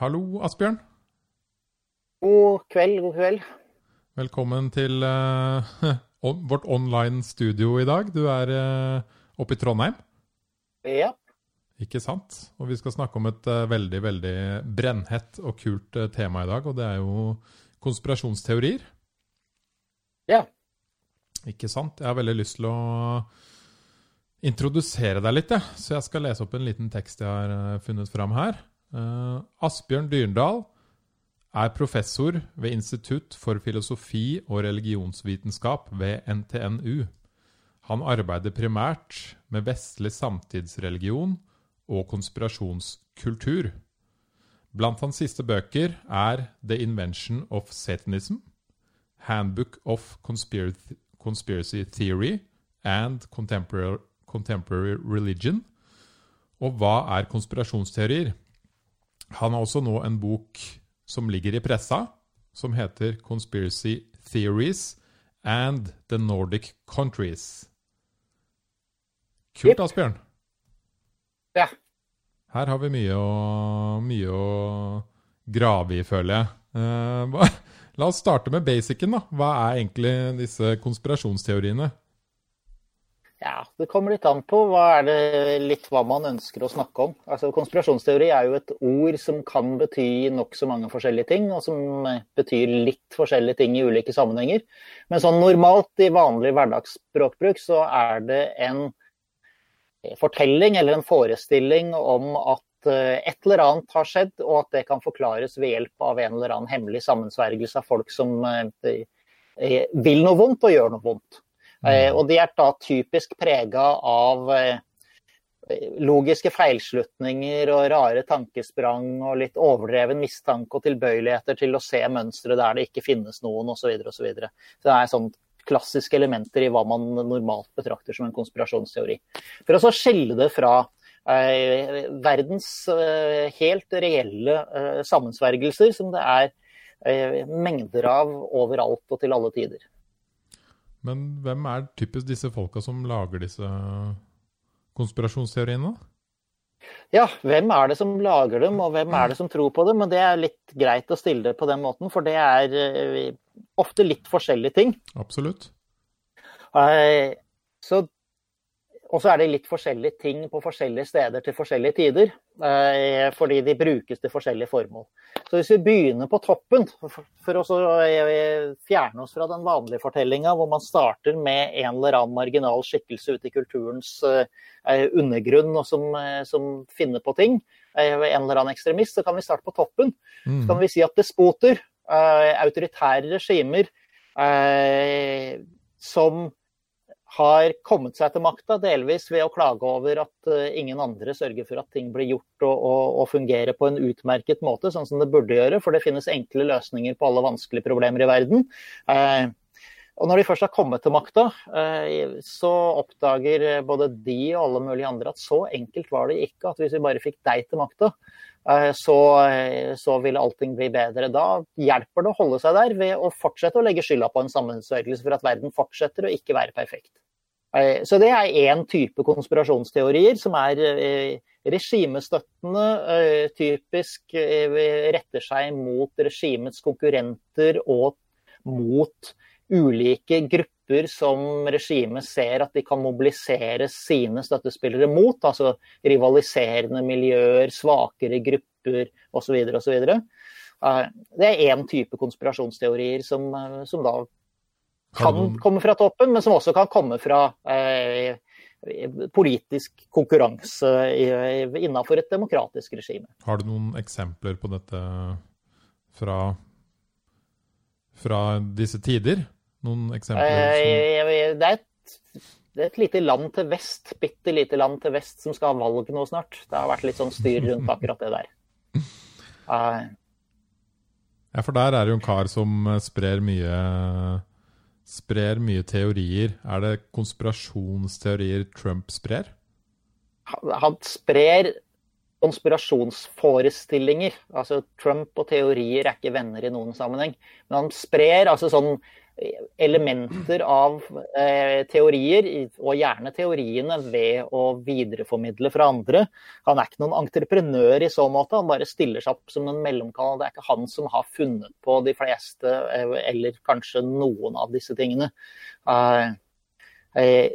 Hallo, Asbjørn. God kveld, god kveld. Velkommen til uh, vårt online studio i dag. Du er uh, oppe i Trondheim? Ja. Ikke sant? Og vi skal snakke om et uh, veldig, veldig brennhett og kult tema i dag, og det er jo konspirasjonsteorier. Ja. Ikke sant? Jeg har veldig lyst til å introdusere deg litt, jeg. Så jeg skal lese opp en liten tekst jeg har funnet fram her. Asbjørn Dyrendal er professor ved Institutt for filosofi og religionsvitenskap ved NTNU. Han arbeider primært med vestlig samtidsreligion og konspirasjonskultur. Blant hans siste bøker er The Invention of Satanism, Handbook of Conspiracy Theory and Contemporary Religion. Og hva er konspirasjonsteorier? Han har også nå en bok som ligger i pressa, som heter 'Conspiracy Theories and the Nordic Countries'. Kult, Asbjørn. Ja. Her har vi mye å, mye å grave i, føler jeg. Uh, la oss starte med basicen. da. Hva er egentlig disse konspirasjonsteoriene? Ja, Det kommer litt an på hva er det litt hva man ønsker å snakke om. Altså, Konspirasjonsteori er jo et ord som kan bety nokså mange forskjellige ting, og som betyr litt forskjellige ting i ulike sammenhenger. Men sånn normalt i vanlig hverdagsspråkbruk så er det en fortelling eller en forestilling om at eh, et eller annet har skjedd, og at det kan forklares ved hjelp av en eller annen hemmelig sammensvergelse av folk som eh, eh, vil noe vondt og gjør noe vondt. Mm. Og de er da typisk prega av eh, logiske feilslutninger og rare tankesprang og litt overdreven mistanke og tilbøyeligheter til å se mønstre der det ikke finnes noen osv. Så, så, videre. så det er sånn klassiske elementer i hva man normalt betrakter som en konspirasjonsteori. For å så skille det fra eh, verdens eh, helt reelle eh, sammensvergelser som det er eh, mengder av overalt og til alle tider. Men hvem er typisk disse folka som lager disse konspirasjonsteoriene? Ja, hvem er det som lager dem, og hvem er det som tror på dem? Men det er litt greit å stille det på den måten, for det er eh, ofte litt forskjellige ting. Absolutt. Eh, så og så er det litt forskjellige ting på forskjellige steder til forskjellige tider. Eh, fordi de brukes til forskjellige formål. Så hvis vi begynner på toppen, for å eh, fjerne oss fra den vanlige fortellinga, hvor man starter med en eller annen marginal skikkelse ute i kulturens eh, undergrunn og som, som finner på ting, en eller annen ekstremist, så kan vi starte på toppen. Så kan mm. vi si at despoter, autoritære regimer som har kommet seg til makta, delvis ved å klage over at uh, ingen andre sørger for at ting blir gjort og, og, og, fungerer på en utmerket måte, sånn som det burde gjøre. For det finnes enkle løsninger på alle vanskelige problemer i verden. Eh, og når de først har kommet til makta, uh, så oppdager både de og alle mulige andre at så enkelt var det ikke at hvis vi bare fikk deg til makta, så, så vil allting bli bedre. Da hjelper det å holde seg der ved å fortsette å legge skylda på en sammensvergelse for at verden fortsetter å ikke være perfekt. Eh, så det er én type konspirasjonsteorier som er eh, regimestøttende, eh, typisk retter seg mot regimets konkurrenter og mot ulike grupper som regimet ser at de kan mobilisere sine støttespillere mot, altså rivaliserende miljøer, svakere grupper osv. osv. Det er én type konspirasjonsteorier som, som da kan komme fra toppen, men som også kan komme fra eh, politisk konkurranse innenfor et demokratisk regime. Har du noen eksempler på dette fra, fra disse tider? Noen eksempler? Som... det, er et, det, er et, lite land til vest, bitte lite land til vest, som skal ha valg nå snart. Det har vært litt sånn styr rundt akkurat det der. Uh, ja, for der er det jo en kar som sprer mye sprer mye teorier. Er det konspirasjonsteorier Trump sprer? Han sprer konspirasjonsforestillinger. Altså Trump og teorier er ikke venner i noen sammenheng. Men han sprer altså sånn elementer av eh, teorier, og gjerne teoriene, ved å videreformidle fra andre. Han er ikke noen entreprenør i så måte, han bare stiller seg opp som en mellomkanal. Det er ikke han som har funnet på de fleste, eh, eller kanskje noen av disse tingene. Eh, eh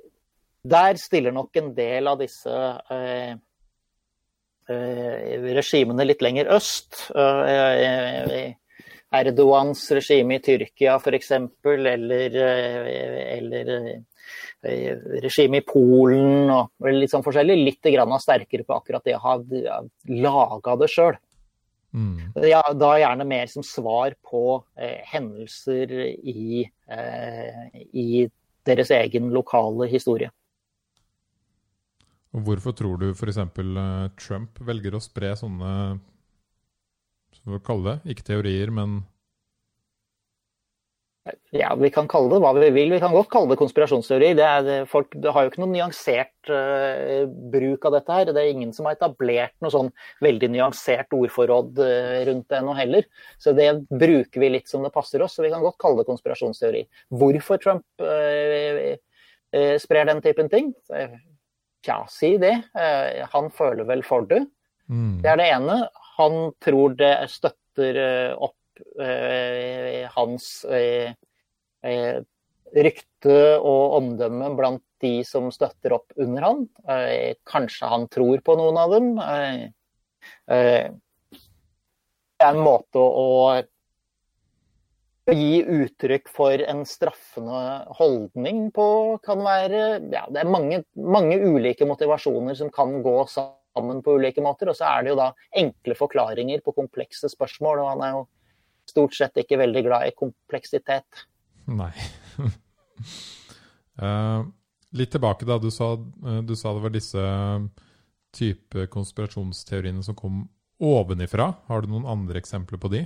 der stiller nok en del av disse eh, eh, regimene litt lenger øst. Erdogans regime i Tyrkia f.eks., eller, eller regimet i Polen og litt sånn forskjellig. Litt grann sterkere på akkurat det å ha laga det sjøl. Mm. Ja, da gjerne mer som svar på eh, hendelser i, eh, i deres egen lokale historie. Hvorfor tror du f.eks. Eh, Trump velger å spre sånne Hva kalle det? Ikke teorier, men ja, vi kan kalle det hva vi vil. Vi kan godt kalle det konspirasjonsteori. Det, er, folk det har jo ikke noen nyansert uh, bruk av dette her. Det er ingen som har etablert noe sånn veldig nyansert ordforråd uh, rundt det ennå heller. Så det bruker vi litt som det passer oss, så vi kan godt kalle det konspirasjonsteori. Hvorfor Trump uh, sprer den typen ting? Tja, si det. Han føler vel for det. Mm. Det er det ene. Han tror det støtter eh, opp eh, hans eh, eh, rykte og omdømme blant de som støtter opp under han. Eh, kanskje han tror på noen av dem. det er en måte å å gi uttrykk for en straffende holdning på kan være ja, Det er mange, mange, ulike motivasjoner som kan gå sammen på ulike måter. Og så er det jo da enkle forklaringer på komplekse spørsmål. Og han er jo stort sett ikke veldig glad i kompleksitet. Nei. uh, litt tilbake da. Du sa, uh, du sa det var disse type konspirasjonsteoriene som kom ovenifra. Har du noen andre eksempler på de?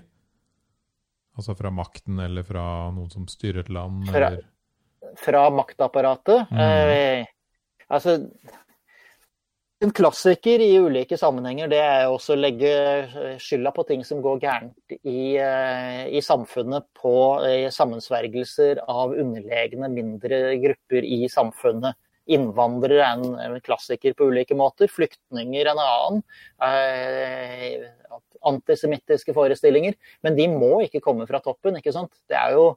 Altså fra makten eller fra noen som styrer et land? Fra, fra maktapparatet? Mm. Eh, altså En klassiker i ulike sammenhenger det er også å legge skylda på ting som går gærent i, eh, i samfunnet, på eh, sammensvergelser av underlegne mindre grupper i samfunnet. Innvandrere er en, klassiker på ulike måter. Flyktninger en annen. Eh, antisemittiske forestillinger. Men de må ikke komme fra toppen. ikke sant? Det er jo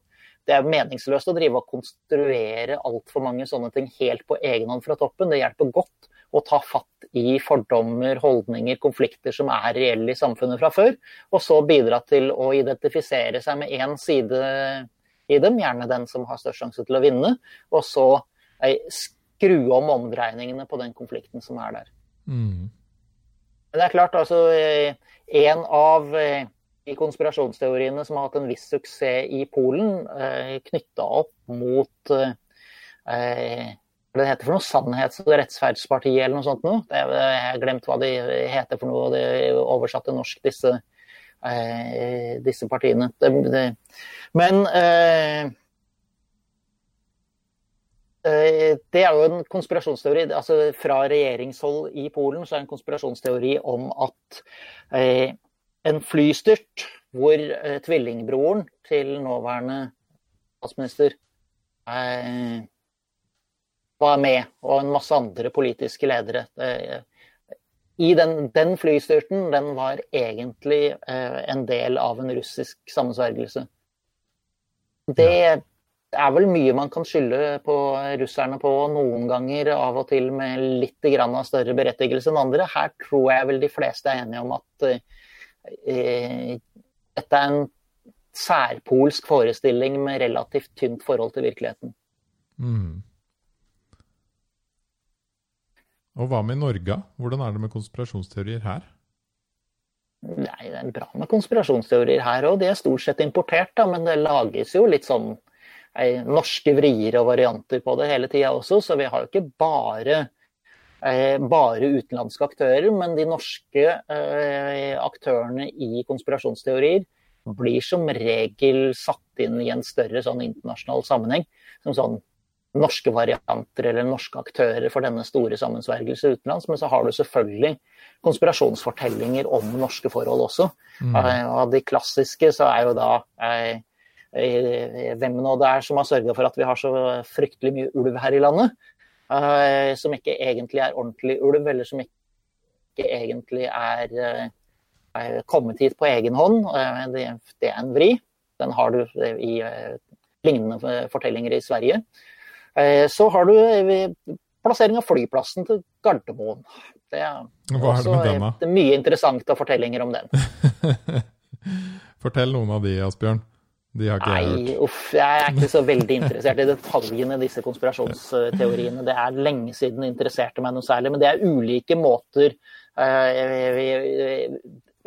det er meningsløst å drive og konstruere altfor mange sånne ting helt på egen hånd fra toppen. Det hjelper godt å ta fatt i fordommer, holdninger, konflikter som er reelle i samfunnet fra før. Og så bidra til å identifisere seg med én side i dem, gjerne den som har størst sjanse til å vinne. Og så eh, skru om omdreiningene på den konflikten som er der. Mm. Det er klart, altså eh, en av eh, de konspirasjonsteoriene som har hatt en viss suksess i Polen, knytta opp mot eh, det heter for noe Sannhets- og rettsferdspartiet eller noe sånt noe. Jeg har glemt hva de heter for noe. Det er oversatt til norsk, disse, disse partiene. Men Eh, det er jo en konspirasjonsteori. altså Fra regjeringshold i Polen så er det en konspirasjonsteori om at eh, en flystyrt hvor eh, tvillingbroren til nåværende statsminister eh, var med, og en masse andre politiske ledere. Eh, i den, den, flystyrten den var egentlig eh, en del av en russisk sammensvergelse. Det det er vel mye man kan skylde på russerne på noen ganger, av og til med litt grann av større berettigelse enn andre. Her tror jeg vel de fleste er enige om at eh, dette er en særpolsk forestilling med relativt tynt forhold til virkeligheten. Mm. Og hva med Norge? Hvordan er det med konspirasjonsteorier her? Nei, Det er bra med konspirasjonsteorier her òg. De er stort sett importert, da, men det lages jo litt sånn norske vrier og varianter på det hele tida også, så vi har jo ikke bare, eh, bare utenlandske aktører, men de norske eh, aktørene i konspirasjonsteorier blir som regel satt inn i en større sånn internasjonal sammenheng. Som sånn norske varianter eller norske aktører for denne store sammensvergelse utenlands. Men så har du selvfølgelig konspirasjonsfortellinger om norske forhold også. Mm. Av de klassiske så er jo da hvem nå det er som har sørga for at vi har så fryktelig mye ulv her i landet. Som ikke egentlig er ordentlig ulv, eller som ikke egentlig er, er kommet hit på egen hånd. Det, det er en vri. Den har du i lignende fortellinger i Sverige. Så har du plassering av flyplassen til Gardermoen. Det er, Hva er det med den, da? Mye interessante fortellinger om den. Fortell noen av de, Asbjørn. De har ikke Nei, jeg hørt. uff, jeg er ikke så veldig interessert i detaljene i disse konspirasjonsteoriene. Det er lenge siden det interesserte meg noe særlig, men det er ulike måter uh,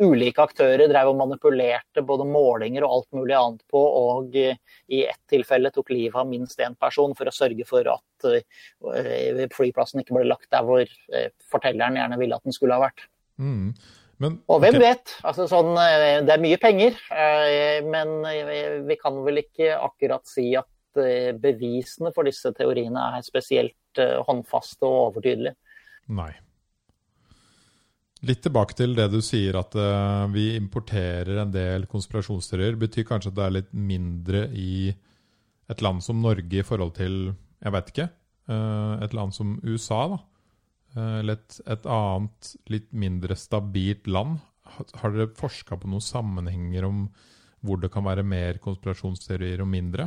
ulike aktører drev og manipulerte både målinger og alt mulig annet på, og i ett tilfelle tok livet av minst én person for å sørge for at eh, flyplassen ikke ble lagt der hvor eh, fortelleren gjerne ville at den skulle ha vært. Mm. Men, og hvem okay. vet? Altså, sånn, eh, det er mye penger, men vi kan vel ikke akkurat si at bevisene for disse teoriene er spesielt håndfaste og overtydelige. Nei. Litt tilbake til det du sier at uh, vi importerer en del konspirasjonsteorier. Betyr kanskje at det er litt mindre i et land som Norge i forhold til jeg vet ikke, uh, et land som USA, da. Eh, eller et, et annet, litt mindre stabilt land. Har, har dere forska på noen sammenhenger om hvor det kan være mer konspirasjonsteorier og mindre?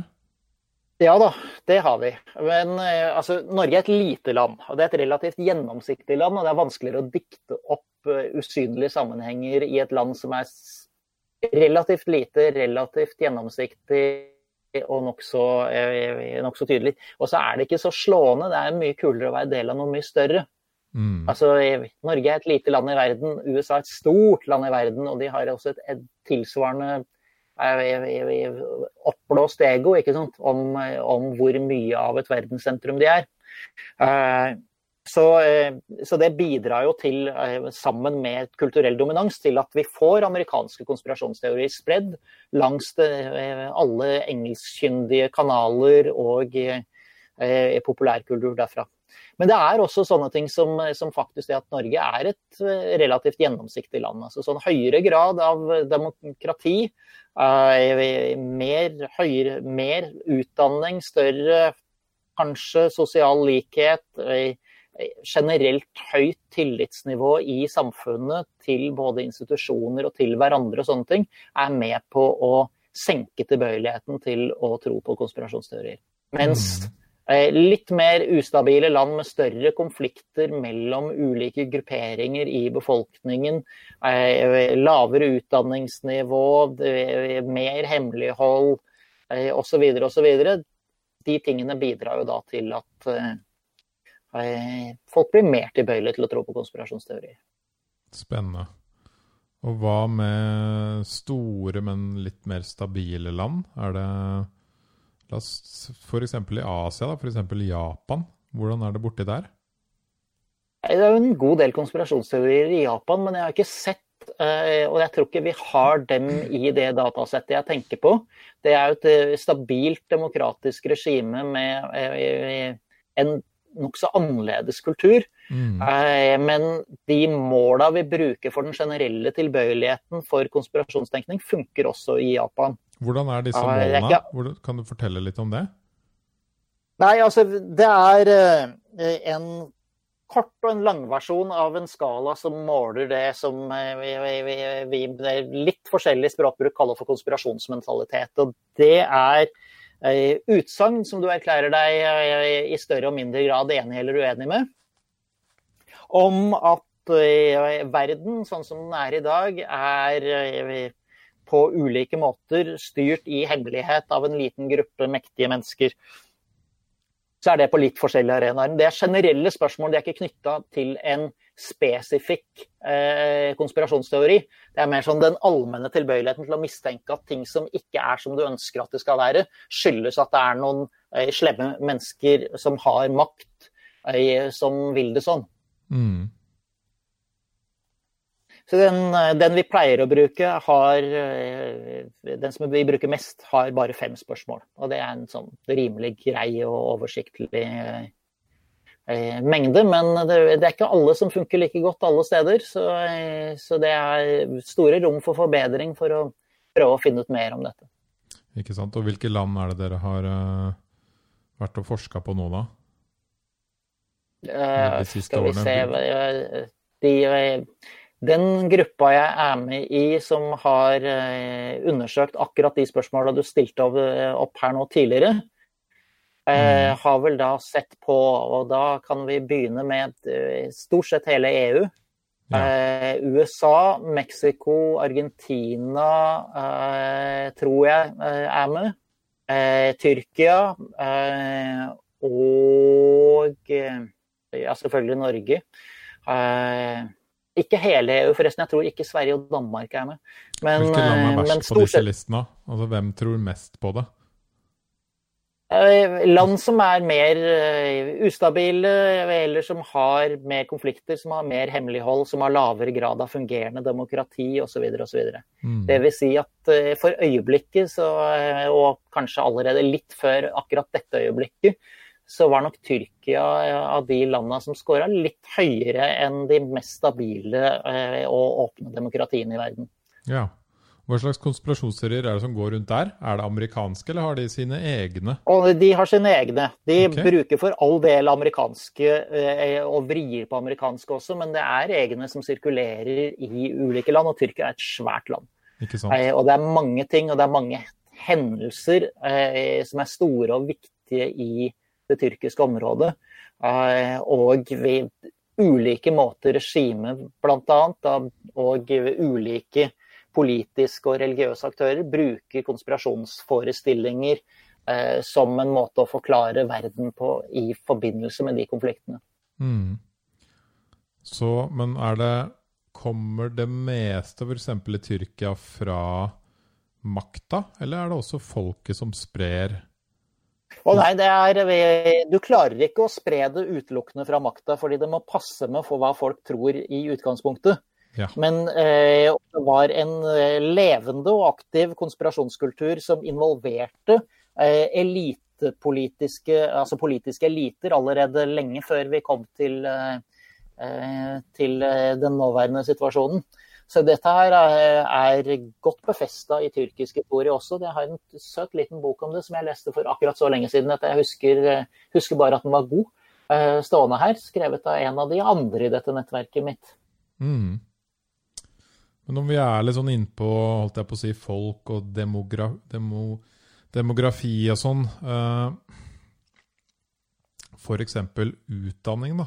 Ja da, det har vi. Men altså, Norge er et lite land. og Det er et relativt gjennomsiktig land. Og det er vanskeligere å dikte opp uh, usynlige sammenhenger i et land som er relativt lite, relativt gjennomsiktig og nokså uh, nok så tydelig. Og så er det ikke så slående. Det er mye kulere å være del av noe mye større. Mm. Altså, eh, Norge er et lite land i verden, USA er et stort land i verden, og de har også et, et tilsvarende eh, oppblåst ego ikke sant? Om, eh, om hvor mye av et verdenssentrum de er. Eh, Så, eh, så det bidrar jo til, eh, sammen med kulturell dominans, til at vi får amerikanske konspirasjonsteorier spredd langs eh, alle engelskkyndige kanaler og eh, populærkultur derfra. Men det er også sånne ting som, som faktisk det at Norge er et relativt gjennomsiktig land. Altså sånn høyere grad av demokrati, eh, mer, høyere, mer utdanning, større kanskje sosial likhet, eh, generelt høyt tillitsnivå i samfunnet til både institusjoner og til hverandre og sånne ting, er med på å senke tilbøyeligheten til å tro på konspirasjonsteorier. Mens eh, litt mer ustabile land med større konflikter mellom ulike grupperinger i befolkningen, eh, lavere utdanningsnivå, eh, mer hemmelighold osv., osv., de tingene bidrar jo da til at eh, eh, folk blir mer tilbøyelige til å tro på konspirasjonsteorier. Spennende. Og hva med store, men litt mer stabile land? Er det La oss f.eks. i Asia, da, f.eks. Japan. Hvordan er det borti der? Det er jo en god del konspirasjonsteorier i Japan, men jeg har ikke sett eh, og jeg tror ikke vi har dem i det datasettet jeg tenker på. Det er jo et eh, stabilt demokratisk regime med eh, en nokså annerledes kultur. Mm. Eh, Men de måla vi bruker for den generelle tilbøyeligheten for konspirasjonstenkning, funker også i Japan. Hvordan er disse er målene? kan du fortelle litt om det? Nei, altså det er eh, en kort og en langversjon av en skala som måler det som eh, vi, vi, vi, vi med litt forskjellig språkbruk kaller for konspirasjonsmentalitet. Og det er eh, utsagn som du erklærer deg eh, i større og mindre grad enig eller uenig med, om at eh, verden sånn som den er i dag, er eh, på ulike måter styrt i hemmelighet av en liten gruppe mektige mennesker så er det på litt forskjellige arenaer. Det er generelle spørsmål, de er ikke knytta til en spesifikk eh, konspirasjonsteori. Det er mer sånn den allmenne tilbøyeligheten til å mistenke at ting som ikke er som du ønsker at det skal være, skyldes at det er noen eh, slemme mennesker som har makt, eh, som vil det sånn. Mm. Så den, eh, den vi pleier å bruke, har eh, Den som vi bruker mest, har bare fem spørsmål. Og det er en sånn rimelig grei og oversiktlig eh, mengde. Men det, det er ikke alle som funker like godt alle steder. Så, eh, så det er store rom for forbedring for å prøve å finne ut mer om dette. Ikke sant? Og hvilke land er det dere har vært og forska på nå, da? De siste skal vi se de, Den gruppa jeg er med i som har uh, undersøkt akkurat de spørsmåla du stilte opp her nå tidligere, mm. har vel da sett på Og da kan vi begynne med stort sett hele EU. Ja. Eh, USA, Mexico, Argentina eh, tror jeg eh, er med. Eh, Tyrkia eh, og eh, ja, selvfølgelig Norge. Ikke hele EU, forresten. Jeg tror ikke Sverige og Danmark er med. Men, Hvilke land er verst på disse listene? Altså, hvem tror mest på det? Eh, land som er mer eh, ustabile, eller som har mer konflikter, som har mer hemmelighold, som har lavere grad av fungerende demokrati osv. osv. Mm. Det vil si at eh, for øyeblikket, så, og kanskje allerede litt før akkurat dette øyeblikket, så var nok Tyrkia av de landene som skåra, litt høyere enn de mest stabile og åpne demokratiene i verden. Ja. Hva slags konspirasjonsserier er det som går rundt der? Er det amerikanske, eller har de sine egne? Og de har sine egne. De okay. bruker for all del amerikanske eh, og vrir på amerikanske også, men det er egne som sirkulerer i ulike land, og Tyrkia er et svært land. Ikke sant. Eh, og det er mange ting, og det er mange hendelser eh, som er store og viktige i det tyrkiske området. Og ved ulike måter regimet bl.a. og ulike politiske og religiøse aktører bruker konspirasjonsforestillinger eh, som en måte å forklare verden på i forbindelse med de konfliktene. Mm. Så, men er det Kommer det meste f.eks. i Tyrkia fra makta, eller er det også folket som sprer å nei, det er, Du klarer ikke å spre det utelukkende fra makta, fordi det må passe med for hva folk tror i utgangspunktet. Ja. Men eh, det var en eh, levende og aktiv konspirasjonskultur som involverte eh, elitepolitiske, altså politiske eliter allerede lenge før vi kom til, eh, eh til eh, den nåværende situasjonen. Så dette her er, godt befesta i tyrkisk historie også. Jeg har en søt liten bok om det som jeg leste for akkurat så lenge siden at jeg husker, husker bare at den var god. Stående her, skrevet av en av de andre i dette nettverket mitt. Mm. Men om vi er litt sånn innpå holdt jeg på å si, folk og demogra demo demografi og sånn uh, F.eks. utdanning, da.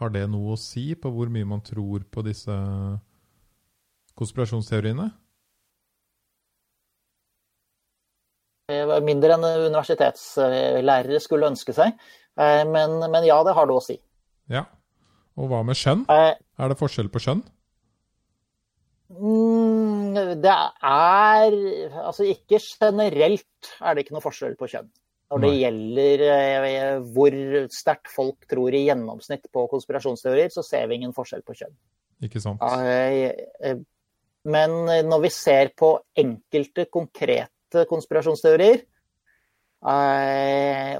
Har det noe å si på hvor mye man tror på disse konspirasjonsteoriene? Mindre enn universitetslærere skulle ønske seg. Eh, men, men ja, det har det å si. Ja. Og hva med skjønn? Eh, er det forskjell på skjønn? Mm, det er Altså ikke generelt er det ikke noe forskjell på kjønn. Når det Nei. gjelder eh, hvor sterkt folk tror i gjennomsnitt på konspirasjonsteorier, så ser vi ingen forskjell på kjønn. Ikke sant. Eh, men når vi ser på enkelte konkrete konspirasjonsteorier, eh,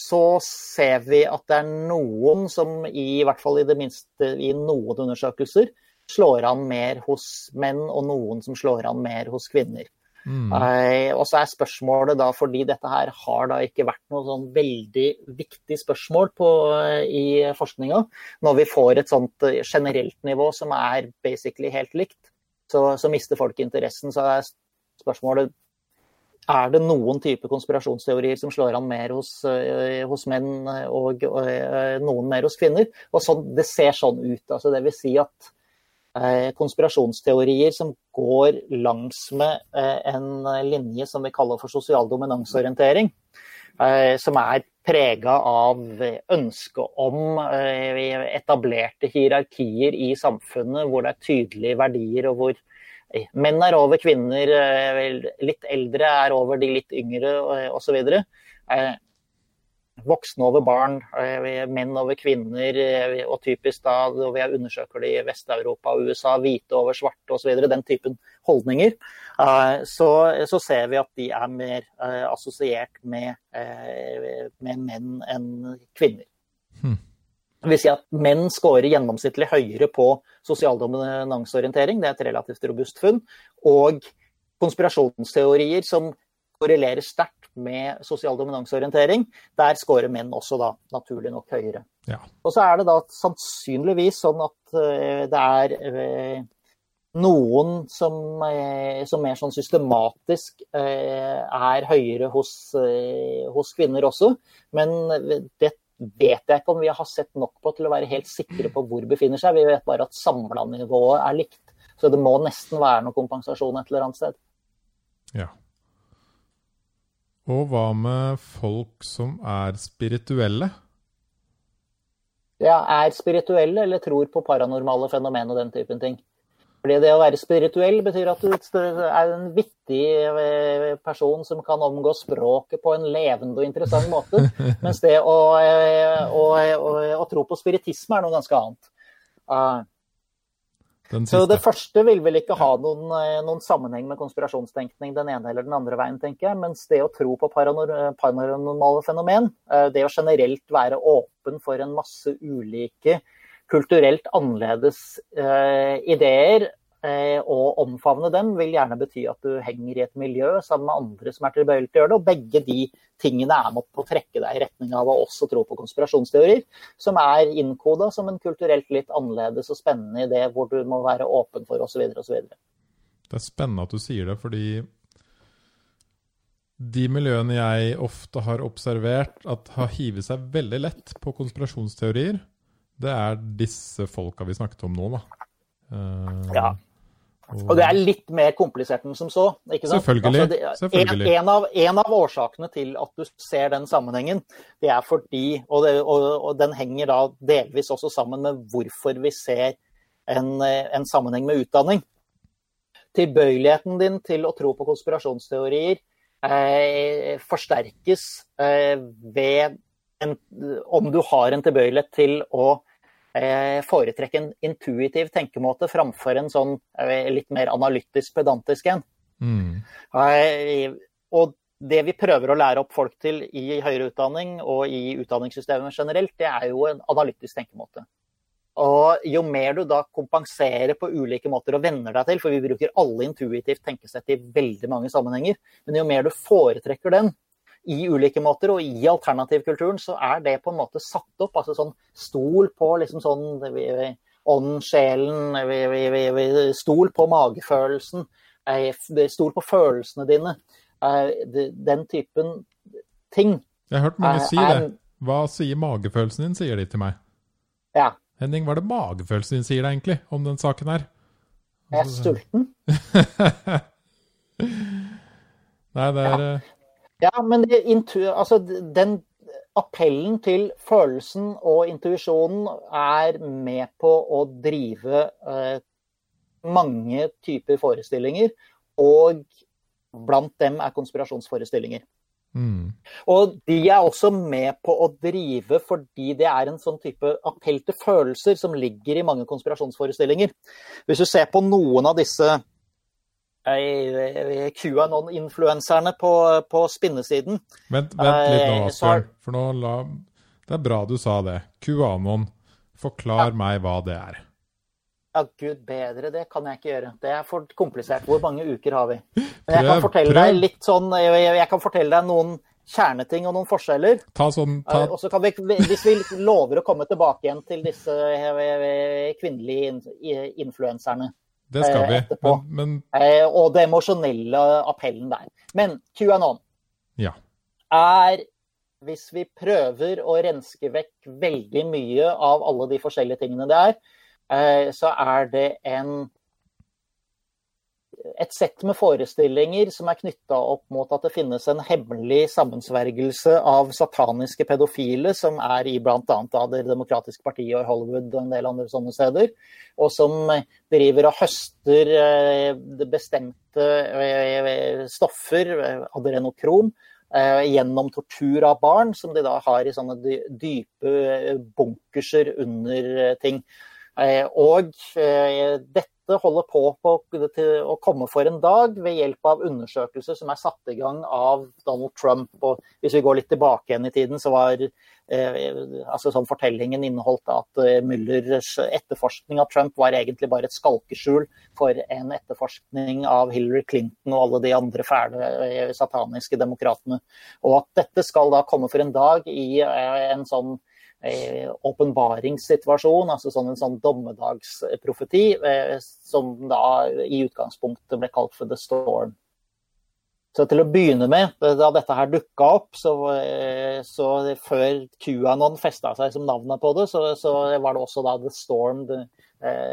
så ser vi at det er noen som i hvert fall i det minste i noen undersøkelser slår an mer hos menn, og noen som slår an mer hos kvinner. Mm. Uh, og så er spørsmålet da, fordi dette her har da ikke vært noe sånn veldig viktig spørsmål på, i forskninga, når vi får et sånt generelt nivå som er basically helt likt, så, så mister folk interessen. Så er spørsmålet er det noen type konspirasjonsteorier som slår an mer hos, hos menn og, noen mer hos kvinner. Og så, det ser sånn ut. altså vil si at Eh, konspirasjonsteorier som går langs med eh, en linje som vi kaller for sosial dominansorientering. Eh, som er prega av ønsket om etablerte hierarkier i samfunnet hvor det er tydelige verdier, og hvor menn er over kvinner, litt eldre er over de litt yngre osv voksne over barn, eh, menn over kvinner, eh, og typisk da når vi undersøker det i Vest-Europa og USA, hvite over svarte osv., den typen holdninger, eh, så, så, ser vi at de er mer assosiert med, med menn enn kvinner. Hmm. Det vil si at menn scorer gjennomsnittlig høyere på sosial dominansorientering, det er et relativt robust funn, og konspirasjonsteorier som korrelerer sterkt med sosial dominansorientering. Der scorer menn også da naturlig nok høyere. Ja. Og så er det da sannsynligvis sånn at det er noen som, som, mer sånn systematisk er høyere hos, hos, kvinner også. Men det vet jeg ikke om vi har sett nok på til å være helt sikre på hvor det befinner seg. Vi vet bare at samla nivået er likt. Så det må nesten være noe kompensasjon et eller annet sted. Ja. Og hva med folk som er spirituelle? Ja, er spirituelle eller tror på paranormale fenomen og den typen ting. Fordi det å være spirituell betyr at du er en vittig eh, person som kan omgå språket på en levende og interessant måte. Mens det å, eh, å, å, å tro på spiritisme er noe ganske annet. Uh, så det første vil vel ikke ha noen, eh, noen, sammenheng med konspirasjonstenkning den ene eller den andre veien, tenker jeg. Mens det å tro på paranormale fenomen, det å generelt være åpen for en masse ulike kulturelt annerledes uh, ideer, Eh, og omfavne dem vil gjerne bety at du henger i et miljø sammen med andre som er tilbøyelige til å gjøre det. Og begge de tingene er med på å trekke deg i retning av å også tro på konspirasjonsteorier, som er innkoda som en kulturelt litt annerledes og spennende idé hvor du må være åpen for osv. osv. Det er spennende at du sier det, fordi de miljøene jeg ofte har observert at har hivet seg veldig lett på konspirasjonsteorier, det er disse folka vi snakket om nå, da. Uh, ja. Og det er litt mer komplisert enn som så. ikke sant? Selvfølgelig. Altså, det, selvfølgelig. En, en, av, en, av, årsakene til at du ser den sammenhengen, det er fordi Og, det, og, og den henger da delvis også sammen med hvorfor vi ser en, en, sammenheng med utdanning. Tilbøyeligheten din til å tro på konspirasjonsteorier eh, forsterkes eh, ved om du har en tilbøyelighet til å Eh, foretrekke en intuitiv tenkemåte framfor en sånn eh, litt mer analytisk, pedantisk en. Mm. Eh, og det vi prøver å lære opp folk til i høyere utdanning og i utdanningssystemet generelt, det er jo en analytisk tenkemåte. Og jo mer du da kompenserer på ulike måter og venner deg til, for vi bruker alle intuitivt tenkesett i veldig mange sammenhenger, men jo mer du foretrekker den, i ulike måter. Og i alternativkulturen så er det på en måte satt opp. altså sånn Stol på liksom sånn ånden, sjelen, stol på magefølelsen. Stol på følelsene dine. Den typen ting. Jeg har hørt mange si det. Hva sier magefølelsen din, sier de til meg. Ja. Henning, hva er det magefølelsen din sier deg egentlig om den saken her? Jeg er sulten. Nei, det er ja. Ja, men det, altså, den appellen til følelsen og intuisjonen er med på å drive eh, mange typer forestillinger. Og blant dem er konspirasjonsforestillinger. Mm. Og de er også med på å drive fordi det er en sånn type appell til følelser som ligger i mange konspirasjonsforestillinger. Hvis du ser på noen av disse QAnon-influenserne på, på spinnesiden. Vent, vent litt nå, Asbjørn. For nå la Det er bra du sa det. QAnon. Forklar ja. meg hva det er. Ja, gud bedre, det kan jeg ikke gjøre. Det er for komplisert. Hvor mange uker har vi? Men jeg kan fortelle deg litt sånn Jeg kan fortelle deg noen kjerneting og noen forskjeller. Ta sånn, ta... Og så kan vi, Hvis vi lover å komme tilbake igjen til disse kvinnelige influenserne det skal vi. etterpå. Men, men... Eh, og det emosjonelle appellen der. Men QAnon ja. er Hvis vi prøver å renske vekk veldig mye av alle de forskjellige tingene det er, eh, så er det en et sett med forestillinger som er knytta opp mot at det finnes en hemmelig sammensvergelse av sataniske pedofile som er i bl.a. Det demokratiske partiet og Hollywood og en del andre sånne steder. Og som driver og høster eh, bestemte eh, stoffer, adrenokrom, eh, gjennom tortur av barn, som de da har i sånne dype bunkerser under ting. Og dette dette holder på, på å komme for en dag ved hjelp av undersøkelser som er satt i gang av Donald Trump. Og hvis vi går litt tilbake igjen i tiden, så var eh, altså sånn fortellingen inneholdt at eh, Müllers etterforskning av Trump var egentlig bare et skalkeskjul for en etterforskning av Hillary Clinton og alle de andre fæle eh, sataniske demokratene. Og at dette skal da komme for en dag i eh, en sånn åpenbaringssituasjon, altså sånn en sånn dommedagsprofeti, eh, som da i utgangspunktet ble kalt for The Storm. Så til å begynne med, da dette her dukka opp, så, eh, så før QAnon festa seg som navnet på det, så, så, var det også da The Storm det,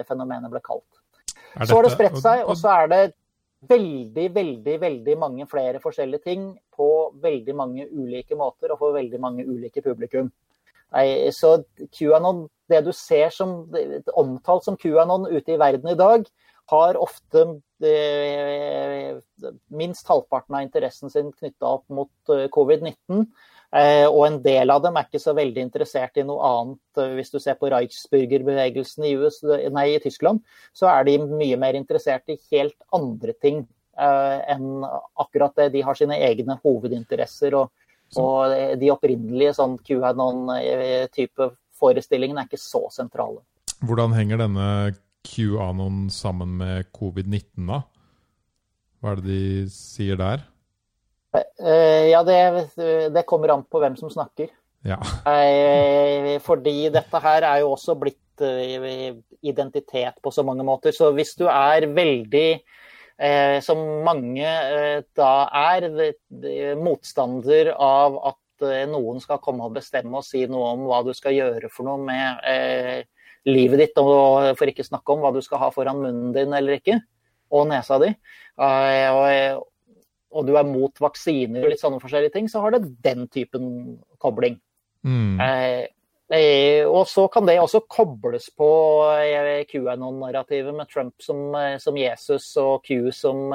fenomenet ble kalt. Så har det spredt seg, og så er det veldig, veldig, veldig mange flere forskjellige ting på veldig mange ulike måter og for veldig mange ulike publikum. Nei, så QAnon, det du ser som omtalt som QAnon ute i verden i dag, har ofte eh, minst halvparten av interessen sin knytta opp mot eh, covid-19. Eh, og en del av dem er ikke så veldig interessert i noe annet. Eh, hvis du ser på Reichsbürgerbevegelsen i, i Tyskland, så er de mye mer interessert i helt andre ting eh, enn akkurat det. De har sine egne hovedinteresser. og og de opprinnelige sånn QAnon-type forestillingene er ikke så sentrale. Hvordan henger denne QAnon sammen med covid-19, da? Hva er det de sier der? Eh, ja, det, det kommer an på hvem som snakker. Ja. Eh, fordi dette her er jo også blitt eh, identitet på så mange måter. Så hvis du er veldig eh, som mange eh, da er motstander av at eh, noen skal komme og bestemme og si noe om hva du skal gjøre for noe med eh, livet ditt, og for ikke snakke om hva du skal ha foran munnen din eller ikke, og nesa di. Eh, og, og, du er mot vaksiner og litt sånne forskjellige ting, så har det den typen kobling. Mm. Eh, Eh, og så kan det også kobles på eh, QAnon-narrativet med Trump som, eh, som, Jesus og Q som,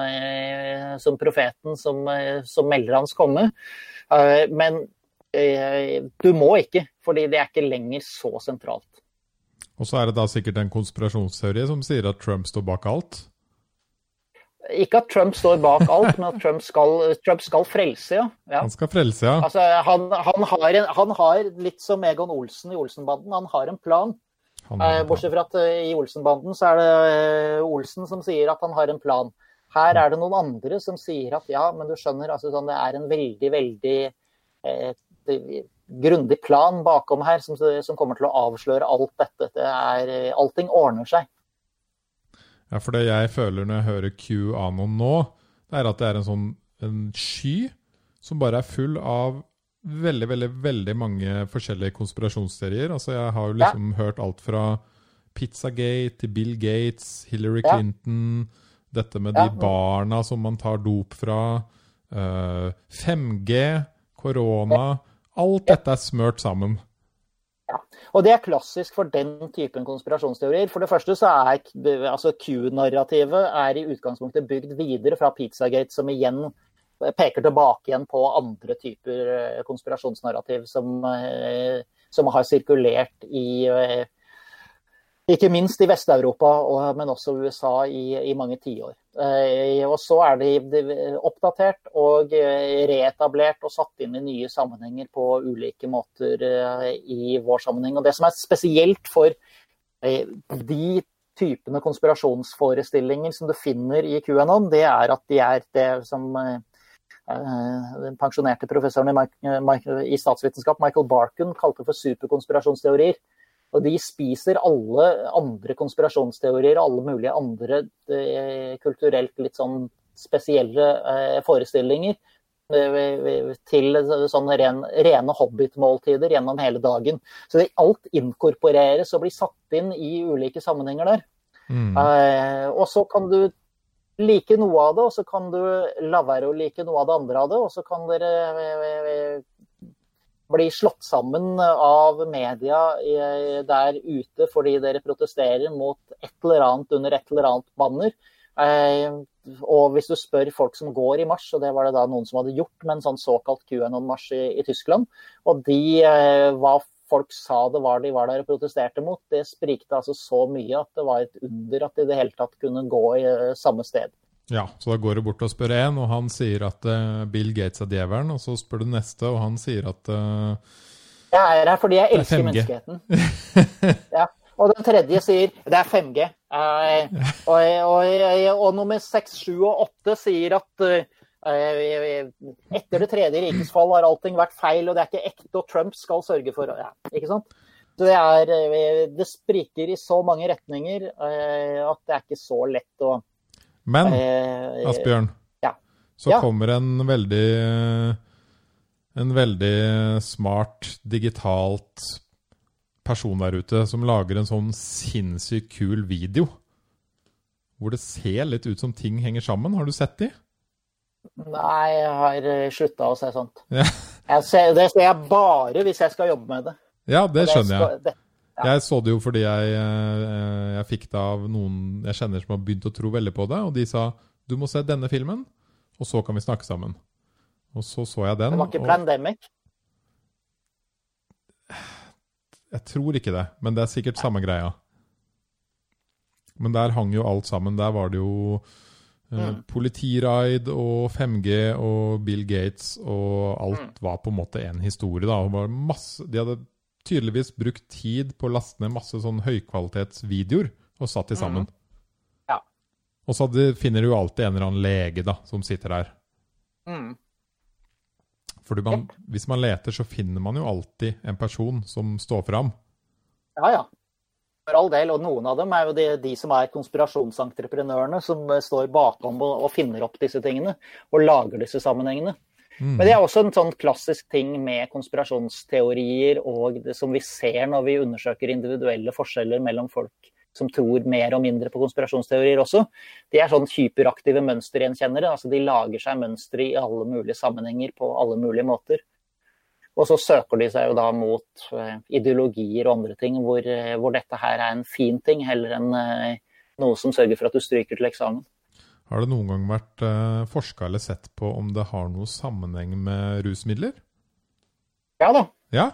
som profeten som, som, melder hans komme. Men du må ikke, fordi det er ikke lenger så sentralt. Og så er det da sikkert en konspirasjonsteori som sier at Trump står bak alt? Ikke at Trump står bak alt, men at Trump skal, Trump skal frelse, ja. ja. Han skal frelse, ja. Altså, han, han, har en, han, har litt som Egon Olsen i Olsenbanden, han har en plan. Har eh, Bortsett fra at uh, i Olsenbanden så er det uh, Olsen som sier at han har en plan. Her er det noen andre som sier at ja, men du skjønner, altså, sånn, det er en veldig, veldig eh, grundig plan bakom her som, som, kommer til å avsløre alt dette. Det er, allting ordner seg. Ja, for det jeg føler når jeg hører QAnon nå, det er at det er en sånn en sky som bare er full av veldig, veldig veldig mange forskjellige konspirasjonsteorier. Altså, jeg har jo liksom ja. hørt alt fra Pizzagate til Bill Gates, Hillary ja. Clinton Dette med de barna som man tar dop fra. Uh, eh, 5G, korona Alt dette er smørt sammen. Ja. Og det er klassisk for den typen konspirasjonsteorier. For det første så er altså Q-narrativet er i utgangspunktet bygd videre fra Pizzagate, som igjen peker tilbake igjen på andre typer eh, konspirasjonsnarrativ som, eh, som har sirkulert i eh, ikke minst i Vest-Europa, men også USA i, i mange tiår. Eh, og så er de oppdatert og eh, reetablert og satt inn i nye sammenhenger på ulike måter eh, i vår sammenheng. Og det som er spesielt for de typene konspirasjonsforestillinger som du finner i QAnon, det er at de er det som den pensjonerte professoren i, statsvitenskap Michael Barkun kalte for superkonspirasjonsteorier. Og de spiser alle andre konspirasjonsteorier, alle mulige andre eh, kulturelt litt sånn spesielle eh, forestillinger eh, til sånne ren, rene hobbitmåltider gjennom hele dagen. Så alt inkorporeres og blir satt inn i ulike sammenhenger der. Mm. Eh, og så kan du like noe av det, og så kan du la være å like noe av det andre av det. Og så kan dere blir slått sammen av media der ute fordi dere protesterer mot et eller annet under et eller annet banner. Eh, og hvis du spør folk som går i marsj, og det var det da noen som hadde gjort med en sånn såkalt QAnon-marsj i, i, Tyskland, og de hva folk sa det var de var der og protesterte mot, det sprikte altså så mye at det var et under at de i det hele tatt kunne gå i eh, samme sted. Ja, så da går du bort og spør én, og han sier at uh, Bill Gates er djevelen. Og så spør du neste, og han sier at uh, Jeg er her fordi jeg elsker menneskeheten. ja. Og den tredje sier det er 5G. Uh, og, og, og, nummer 6, 7 og 8 sier at etter det tredje rikets fall har allting vært feil, og det er ikke ekte, og Trump skal sørge for ja, Ikke sant? Så det, er, det spriker i så mange retninger at det er ikke så lett å Men Asbjørn, ja. så kommer en veldig en veldig smart, digitalt person der ute som lager en sånn sinnssykt kul video. Hvor det ser litt ut som ting henger sammen. Har du sett de? Nei, jeg har eh, slutta å se sånt. Ja. Ser, det ser jeg bare hvis jeg skal jobbe med det. Ja, det skjønner jeg. Det, ja. Jeg så det jo fordi jeg, eh, jeg fikk det av noen jeg kjenner som har begynt å tro veldig på det. Og de sa du må se denne filmen, og så kan vi snakke sammen. Og så så jeg den. Det var ikke Plandemic? Jeg tror ikke det, men det er sikkert samme greia. Men der hang jo alt sammen. Der var det jo Eh, mm. Politiraid og 5G og Bill Gates og alt mm. var på en måte en historie. da. Masse, de hadde tydeligvis brukt tid på å laste ned masse sånn høykvalitetsvideoer og satt de sammen. Mm. Ja. Og så finner du jo alltid en eller annen lege da, som sitter der. Mm. Fordi man, hvis man leter, så finner man jo alltid en person som står fram. Ja, ja. For all del, og noen av dem er jo de, de som er konspirasjonsentreprenørene, som eh, står bakom og, og, finner opp disse tingene og lager disse sammenhengene. Mm. Men det er også en sånn klassisk ting med konspirasjonsteorier og det som vi ser når vi undersøker individuelle forskjeller mellom folk som tror mer og mindre på konspirasjonsteorier også. De er sånn hyperaktive mønstergjenkjennere. altså De lager seg mønstre i alle mulige sammenhenger på alle mulige måter. Og så søker de seg jo da mot eh, ideologier og andre ting hvor, eh, hvor dette her er en fin ting, heller enn eh, noe som sørger for at du stryker til eksamen. Har det noen gang vært uh, forska eller sett på om det har noe sammenheng med rusmidler? Ja da. Ja,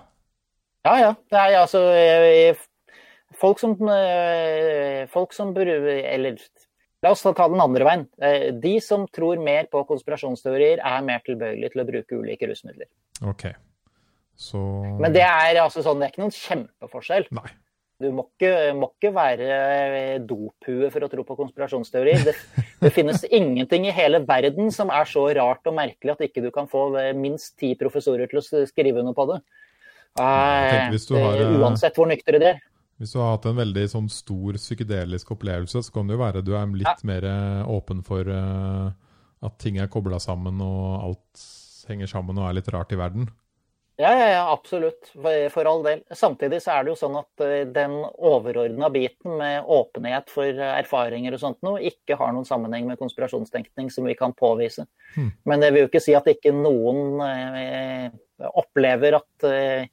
ja. ja. Det er altså Folk som, folk som Eller la oss ta den andre veien. De som tror mer på konspirasjonsteorier, er mer tilbøyelige til å bruke ulike rusmidler. Ok. Så... Men det er altså sånn, det er ikke noen kjempeforskjell. Nei. Du må ikke, må ikke være dophue for å tro på konspirasjonsteorier. Det, det, finnes ingenting i hele verden som er så rart og merkelig at ikke du kan få minst ti professorer til å skrive under på det. Har, eh, uansett hvor nyktre de er. Hvis du har hatt en veldig sånn, stor psykedelisk opplevelse, så kan det jo være du er litt mer eh, åpen for at ting er kobla sammen og alt henger sammen og er litt rart i verden. Ja, ja, ja, absolutt. For all del. Samtidig så er det jo sånn at eh, den overordna biten med åpenhet for erfaringer og sånt noe, ikke har noen sammenheng med konspirasjonstenkning som vi kan påvise. Hmm. Men det vil jo ikke si at ikke noen eh, opplever at eh,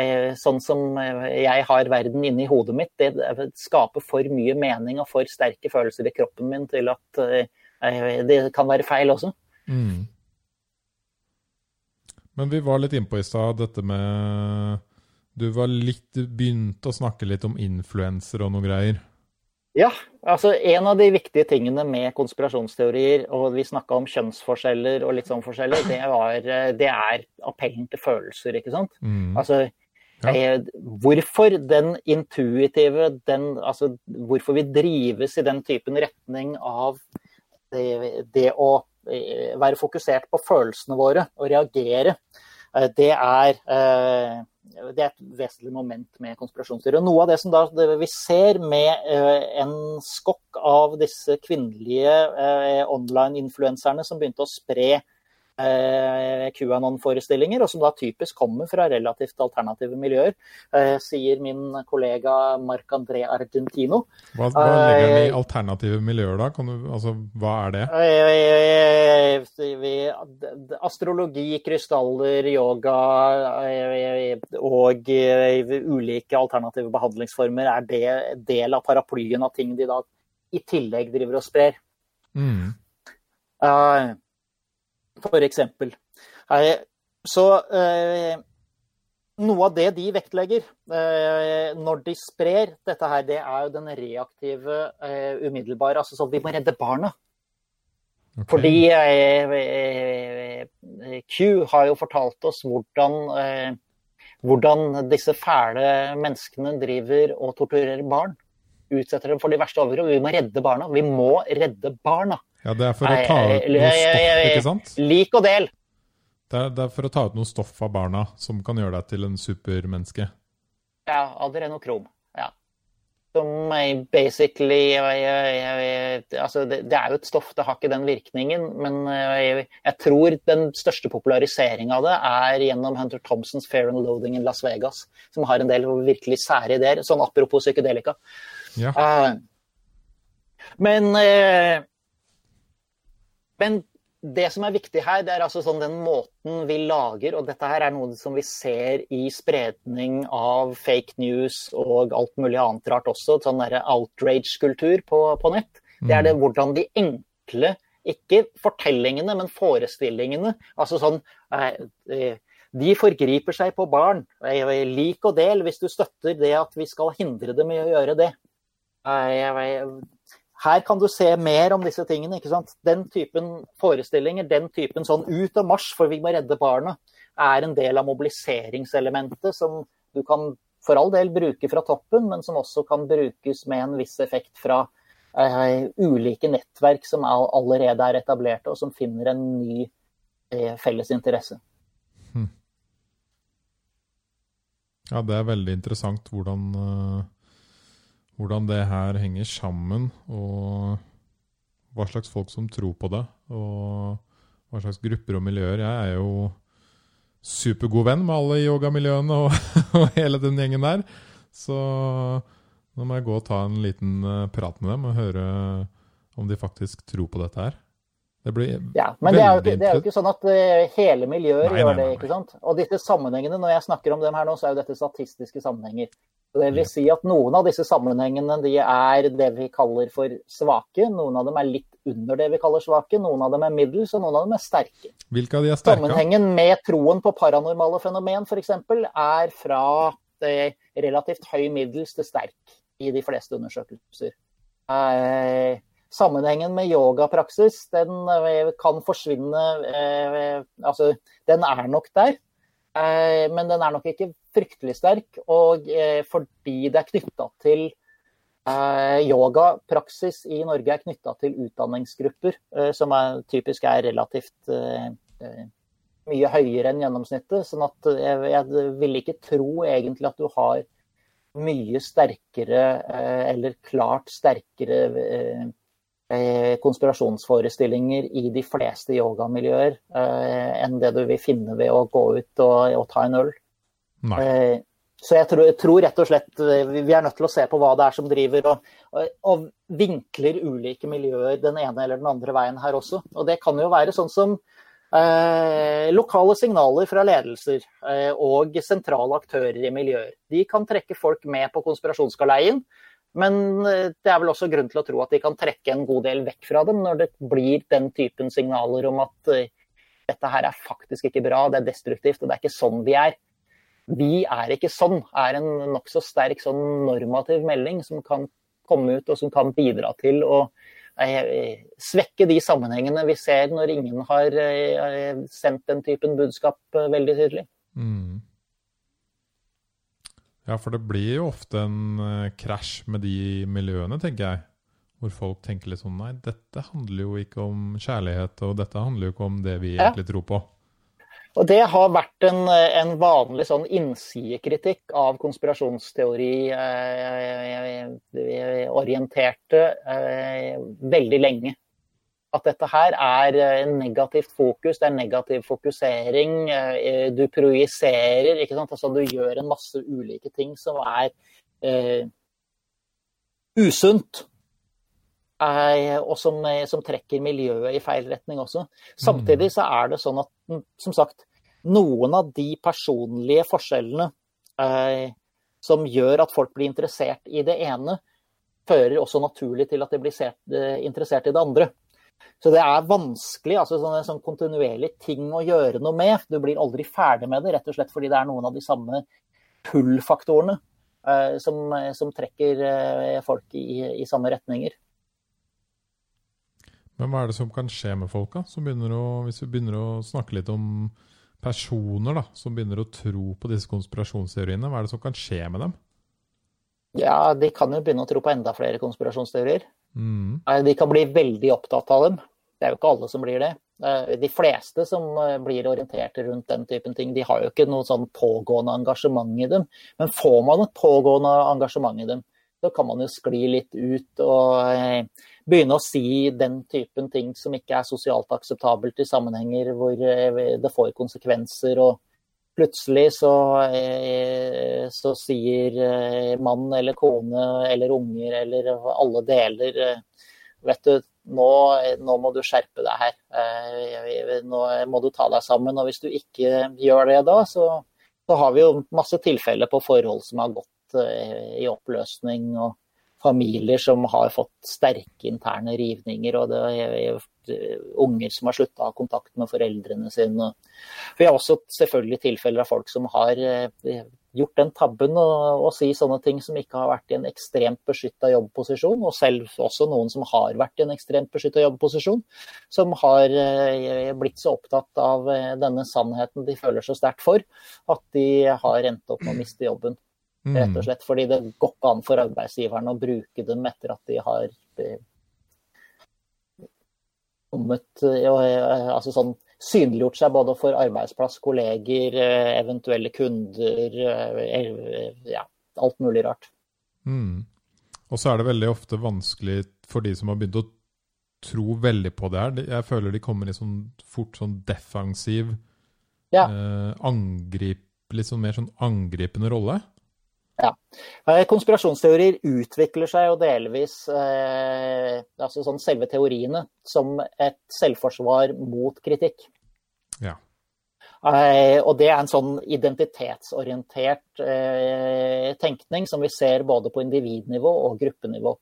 eh sånn som jeg har verden inni hodet mitt, det skaper for mye mening og for sterke følelser i kroppen min til at eh, det kan være feil også. Hmm. Men vi var litt innpå i stad dette med Du var litt, du begynte å snakke litt om influensere og noe greier. Ja, altså en av de viktige tingene med konspirasjonsteorier, og vi snakka om kjønnsforskjeller og litt sånn forskjeller, det, var, det er appellen til følelser, ikke sant. Mm. Altså ja. Eh, hvorfor den intuitive, den, altså hvorfor vi drives i den typen retning av det, det å Eh, være fokusert på følelsene våre og reagere. Eh, det er, eh, det er et vesentlig moment med konspirasjonsteori. Noe av det som da, vi ser med en skokk av disse kvinnelige online-influenserne som begynte å spre eh, QAnon-forestillinger, og som da typisk kommer fra relativt alternative miljøer, eh, sier min kollega Marc-André Argentino. Hva, hva legger han i eh, alternative miljøer, da? Du, altså, hva er det? Eh, astrologi, krystaller, yoga og ulike alternative behandlingsformer er det del av paraplyen av ting de da i tillegg driver og sprer. Mm. Uh, for eksempel. Så eh, noe av det de vektlegger eh, når de sprer dette her, det er jo den reaktive, eh, umiddelbare. Altså sånn vi må redde barna. Okay. Fordi Q har jo fortalt oss hvordan, hvordan disse fæle menneskene driver og torturerer barn. Utsetter dem for de verste overgrep. Vi må redde barna. Vi må redde barna. Ja, det er for å ta ut noe stoff, ikke sant? Lik og del. Det er, det er, for å ta ut noe stoff av barna som kan gjøre deg til en supermenneske. Ja, adrenokrom. Ja. Som basically altså det, det, er jo et stoff, det har ikke den virkningen. Men jeg, jeg tror den største populariseringa av det er gjennom Hunter Thompsons Fair and Loading in Las Vegas. Som har en del virkelig sære ideer. Sånn apropos psykedelika. Ja. Uh, men uh, men det som er viktig her, det er altså sånn den måten vi lager Og dette her er noe som vi ser i spredning av fake news og alt mulig annet rart også. Sånn derre outrage-kultur på, på, nett. Det er det mm. hvordan de enkle, ikke fortellingene, men forestillingene Altså sånn eh, eh, De forgriper seg på barn. Eh, lik og del hvis du støtter det at vi skal hindre dem i å gjøre det. Her kan du se mer om disse tingene. ikke sant? Den typen forestillinger, den typen sånn ut av marsj, for vi må redde barna, er en del av mobiliseringselementet som du kan for all del bruke fra toppen, men som også kan brukes med en viss effekt fra eh, ulike nettverk som allerede er etablerte, og som finner en ny eh, felles interesse. Hmm. Ja, det er veldig interessant hvordan uh hvordan det her henger sammen, og hva slags folk som tror på det, og hva slags grupper og miljøer. Jeg er jo supergod venn med alle yogamiljøene og, og hele den gjengen der. Så nå må jeg gå og ta en liten eh, prat med dem og høre om de faktisk tror på dette her. Det blir ja, men det er, ikke, det er, jo ikke, sånn at uh, hele miljøet nei, gjør det. ikke sant? Og disse sammenhengene, når jeg snakker om dem her nå, så er jo dette statistiske sammenhenger. Det vil si at noen av disse sammenhengene de er det vi kaller for svake. Noen av dem er litt under det vi kaller svake, noen av dem er middels, og noen av dem er sterke. Hvilke av de er sterke? Sammenhengen med troen på paranormale fenomen f.eks. er fra relativt høy middels til sterk i de fleste undersøkelser. Eh, sammenhengen med yogapraksis den eh, kan forsvinne eh, Altså, den er nok der. Men den er nok ikke fryktelig sterk. Og eh, fordi det er knytta til eh, Yogapraksis i Norge er knytta til utdanningsgrupper som er, typisk er relativt mye høyere enn gjennomsnittet. sånn at jeg, jeg vil ikke tro egentlig at du har mye sterkere, eller klart sterkere Eh, konspirasjonsforestillinger i de fleste yogamiljøer eh, enn det du vil finne ved å gå ut og, og ta en øl. Eh, så jeg tror, jeg tror, rett og slett vi er nødt til å se på hva det er som driver og, og, vinkler ulike miljøer den ene eller den andre veien her også. Og det kan jo være sånn som eh, lokale signaler fra ledelser eh, og sentrale aktører i miljøer. De kan trekke folk med på konspirasjonsgaleien. Men eh, det er vel også grunn til å tro at de kan trekke en god del vekk fra dem når det blir den typen signaler om at eh, dette her er faktisk ikke bra, det er destruktivt, og det er ikke sånn vi er. Vi er ikke sånn, er en nokså sterk sånn normativ melding som kan komme ut og som kan bidra til å uh, svekke de sammenhengene vi ser når ingen har uh, sendt den typen budskap veldig tydelig. Mm. Ja, for det blir jo ofte en krasj med de miljøene, tenker jeg. Hvor folk tenker litt sånn Nei, dette handler jo ikke om kjærlighet, og dette handler jo ikke om det vi ja. egentlig tror på. Og det har vært en, en vanlig sånn innsidekritikk av konspirasjonsteori-orienterte eh, eh, veldig lenge at dette her er eh, negativt fokus, det er negativ fokusering. Eh, du projiserer, ikke sant. Altså du gjør en masse ulike ting som er eh, usunt. Eh, og som, eh, som, trekker miljøet i feil retning også. Samtidig så er det sånn at, som sagt, noen av de personlige forskjellene eh, som gjør at folk blir interessert i det ene, fører også naturlig til at de blir interessert i det andre. Så det er vanskelig, altså sånn en sånn kontinuerlig ting å gjøre noe med. Du blir aldri ferdig med det, rett og slett fordi det er noen av de samme pull-faktorene eh, som, som, trekker eh, folk i, i, samme retninger. Men hva er det som kan skje med folk, da? Å, hvis vi begynner å snakke litt om personer da, som begynner å tro på disse konspirasjonsteoriene, hva er det som kan skje med dem? Ja, de kan jo begynne å tro på enda flere konspirasjonsteorier. Mm. De kan bli veldig opptatt av dem. Det er jo ikke alle som blir det. Eh, de fleste som eh, blir orientert rundt den typen ting, de har jo ikke noe sånn pågående engasjement i dem. Men får man et pågående engasjement i dem, så kan man jo skli litt ut og eh, begynne å si den typen ting som ikke er sosialt akseptabelt i sammenhenger hvor det får konsekvenser. og Plutselig så, så sier mann eller kone eller unger eller alle deler Vet du, nå, nå, må du skjerpe deg her. Eh, nå må du ta deg sammen. Og hvis du ikke gjør det da, så, så har vi jo masse tilfeller på forhold som har gått eh, i oppløsning. og familier som har fått sterke interne rivninger, og det er unger som har slutta å ha kontakt med foreldrene sine. Vi har også selvfølgelig tilfeller av folk som har eh, gjort den tabben å, si sånne ting som ikke har vært i en ekstremt beskytta jobbposisjon, og selv også noen som har vært i en ekstremt beskytta jobbposisjon, som har eh, blitt så opptatt av eh, denne sannheten de føler så sterkt for, at de har endt opp med å miste jobben. Rett og mm. slett fordi det går ikke an for arbeidsgiveren å bruke dem etter at de har eh, kommet altså sånn synliggjort seg både for arbeidsplass, kolleger, eh, eventuelle kunder, eh, ja, alt mulig rart. Mm. Og så er det veldig ofte vanskelig for de som har begynt å tro veldig på det her. Jeg føler de kommer i sånn fort sånn defensiv ja. eh, angrip, litt sånn mer sånn angripende rolle. Ja. Eh, konspirasjonsteorier utvikler seg jo delvis, eh, altså sånn selve teoriene, som et selvforsvar mot kritikk. Ja. Eh, og det er en sånn identitetsorientert eh, tenkning som vi ser både på individnivå og gruppenivå.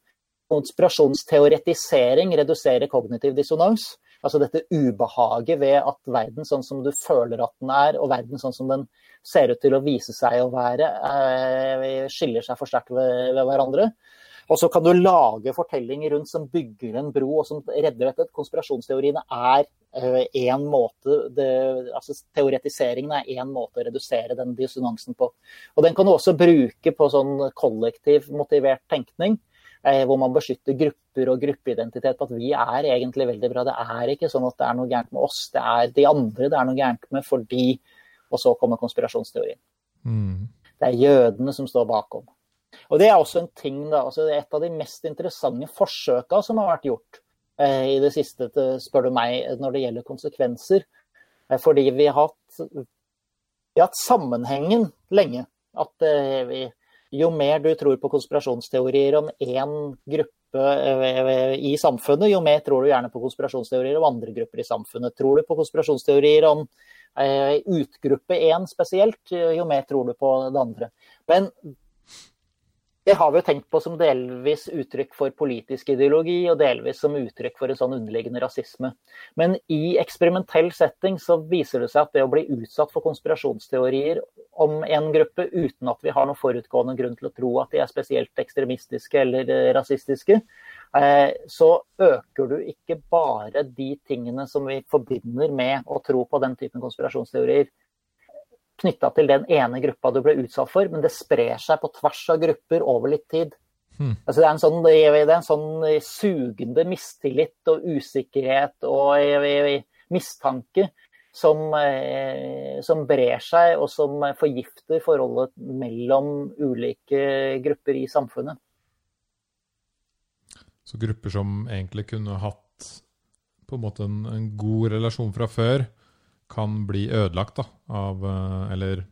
Konspirasjonsteoretisering reduserer kognitiv dissonans. Altså dette ubehaget ved at verden sånn som du føler at den er, og verden sånn som den ser ut til å vise seg å være, eh, skiller seg for sterkt ved, ved hverandre. Og så kan du lage fortellinger rundt som bygger en bro, og som redder dette. Konspirasjonsteoriene er én eh, måte det, altså Teoretiseringen er én måte å redusere den dissonansen på. Og den kan du også bruke på sånn kollektiv motivert tenkning. Eh, hvor man beskytter grupper og gruppeidentitet på at vi er egentlig veldig bra. Det er ikke sånn at det er noe gærent med oss, det er de andre det er noe gærent med fordi og så kommer konspirasjonsteorien. Mm. Det er jødene som står bakom. Og det er også en ting, da, altså Et av de mest interessante forsøka som har vært gjort eh, i det siste, spør du meg, når det gjelder konsekvenser. Eh, fordi vi har hatt, vi har hatt sammenhengen lenge. At eh, vi, jo mer du tror på konspirasjonsteorier om én gruppe eh, i samfunnet, jo mer tror du gjerne på konspirasjonsteorier om andre grupper i samfunnet. Tror du på konspirasjonsteorier om Eh, utgruppe én spesielt, jo mer tror du på det andre. Men det har vi jo tenkt på som delvis uttrykk for politisk ideologi, og delvis som uttrykk for en sånn underliggende rasisme. Men i eksperimentell setting så viser det seg at det å bli utsatt for konspirasjonsteorier om en gruppe uten at vi har noen forutgående grunn til å tro at de er spesielt ekstremistiske eller eh, rasistiske, Eh, så øker du ikke bare de tingene som vi forbinder med å tro på den typen konspirasjonsteorier knytta til den ene gruppa du ble utsatt for, men det sprer seg på tvers av grupper over litt tid. Mm. Altså det, er sånn, det, er en sånn, sugende mistillit og usikkerhet og mistanke som, eh, som, brer seg, og som forgifter forholdet mellom ulike grupper i samfunnet. Så grupper som egentlig kunne hatt på en måte en, en god relasjon fra før, kan bli ødelagt da, av eh, Eller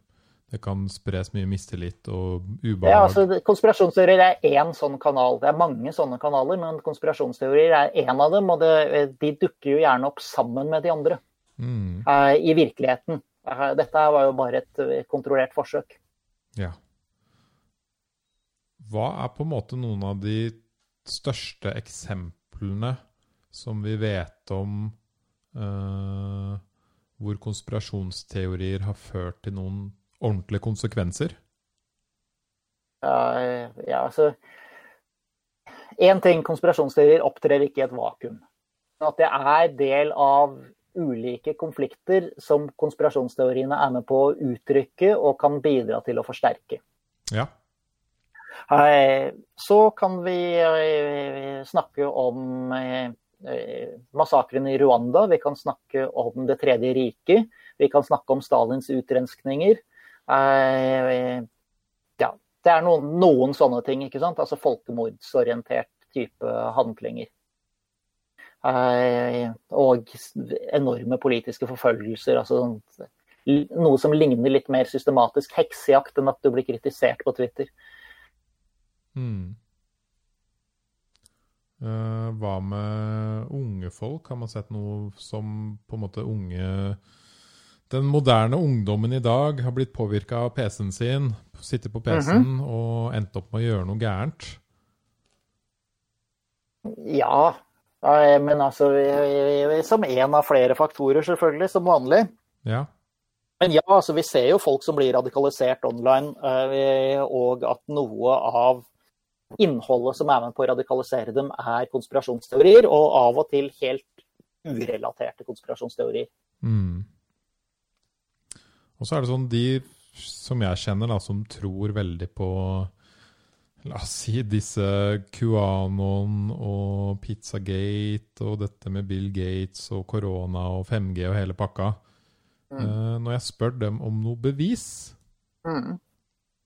det kan spres mye mistillit og ubehag. Ja, altså, konspirasjonsteorier er én sånn kanal. Det er mange sånne kanaler, men konspirasjonsteorier er én av dem. Og det, de dukker jo gjerne opp sammen med de andre mm. uh, i virkeligheten. Uh, dette var jo bare et kontrollert forsøk. Ja. Hva er på en måte noen av de største eksemplene som vi vet om uh, hvor konspirasjonsteorier har ført til noen ordentlige konsekvenser? Uh, ja, altså Én ting, konspirasjonsteorier opptrer ikke i et vakuum. At det er del av ulike konflikter som konspirasjonsteoriene er med på å uttrykke og kan bidra til å forsterke. Ja. Uh, så kan vi uh, snakke om eh, massakren i Rwanda, vi kan snakke om Det tredje riket, vi kan snakke om Stalins utrenskninger. Ja, det er noen, noen sånne ting, ikke sant? Altså folkemordsorientert type handlinger. Og enorme politiske forfølgelser. altså Noe som ligner litt mer systematisk heksejakt enn at du blir kritisert på Twitter. Mm. Uh, hva med unge folk? Har man sett noe som på en måte unge Den moderne ungdommen i dag har blitt påvirka av PC-en sin, sitter på PC-en mm -hmm. og endt opp med å gjøre noe gærent? Ja, men altså Som en av flere faktorer, selvfølgelig, som vanlig. Ja. Men ja, altså vi ser jo folk som blir radikalisert online, eh, og at noe av innholdet som er med på å radikalisere dem, er konspirasjonsteorier, og av og til helt urelaterte konspirasjonsteorier. Mm. Og så er det sånn de som jeg kjenner, da, som tror veldig på La oss si disse QAnon og Pizzagate og dette med Bill Gates og korona og 5G og hele pakka. Mm. Uh, når jeg spør dem om noe bevis, mm.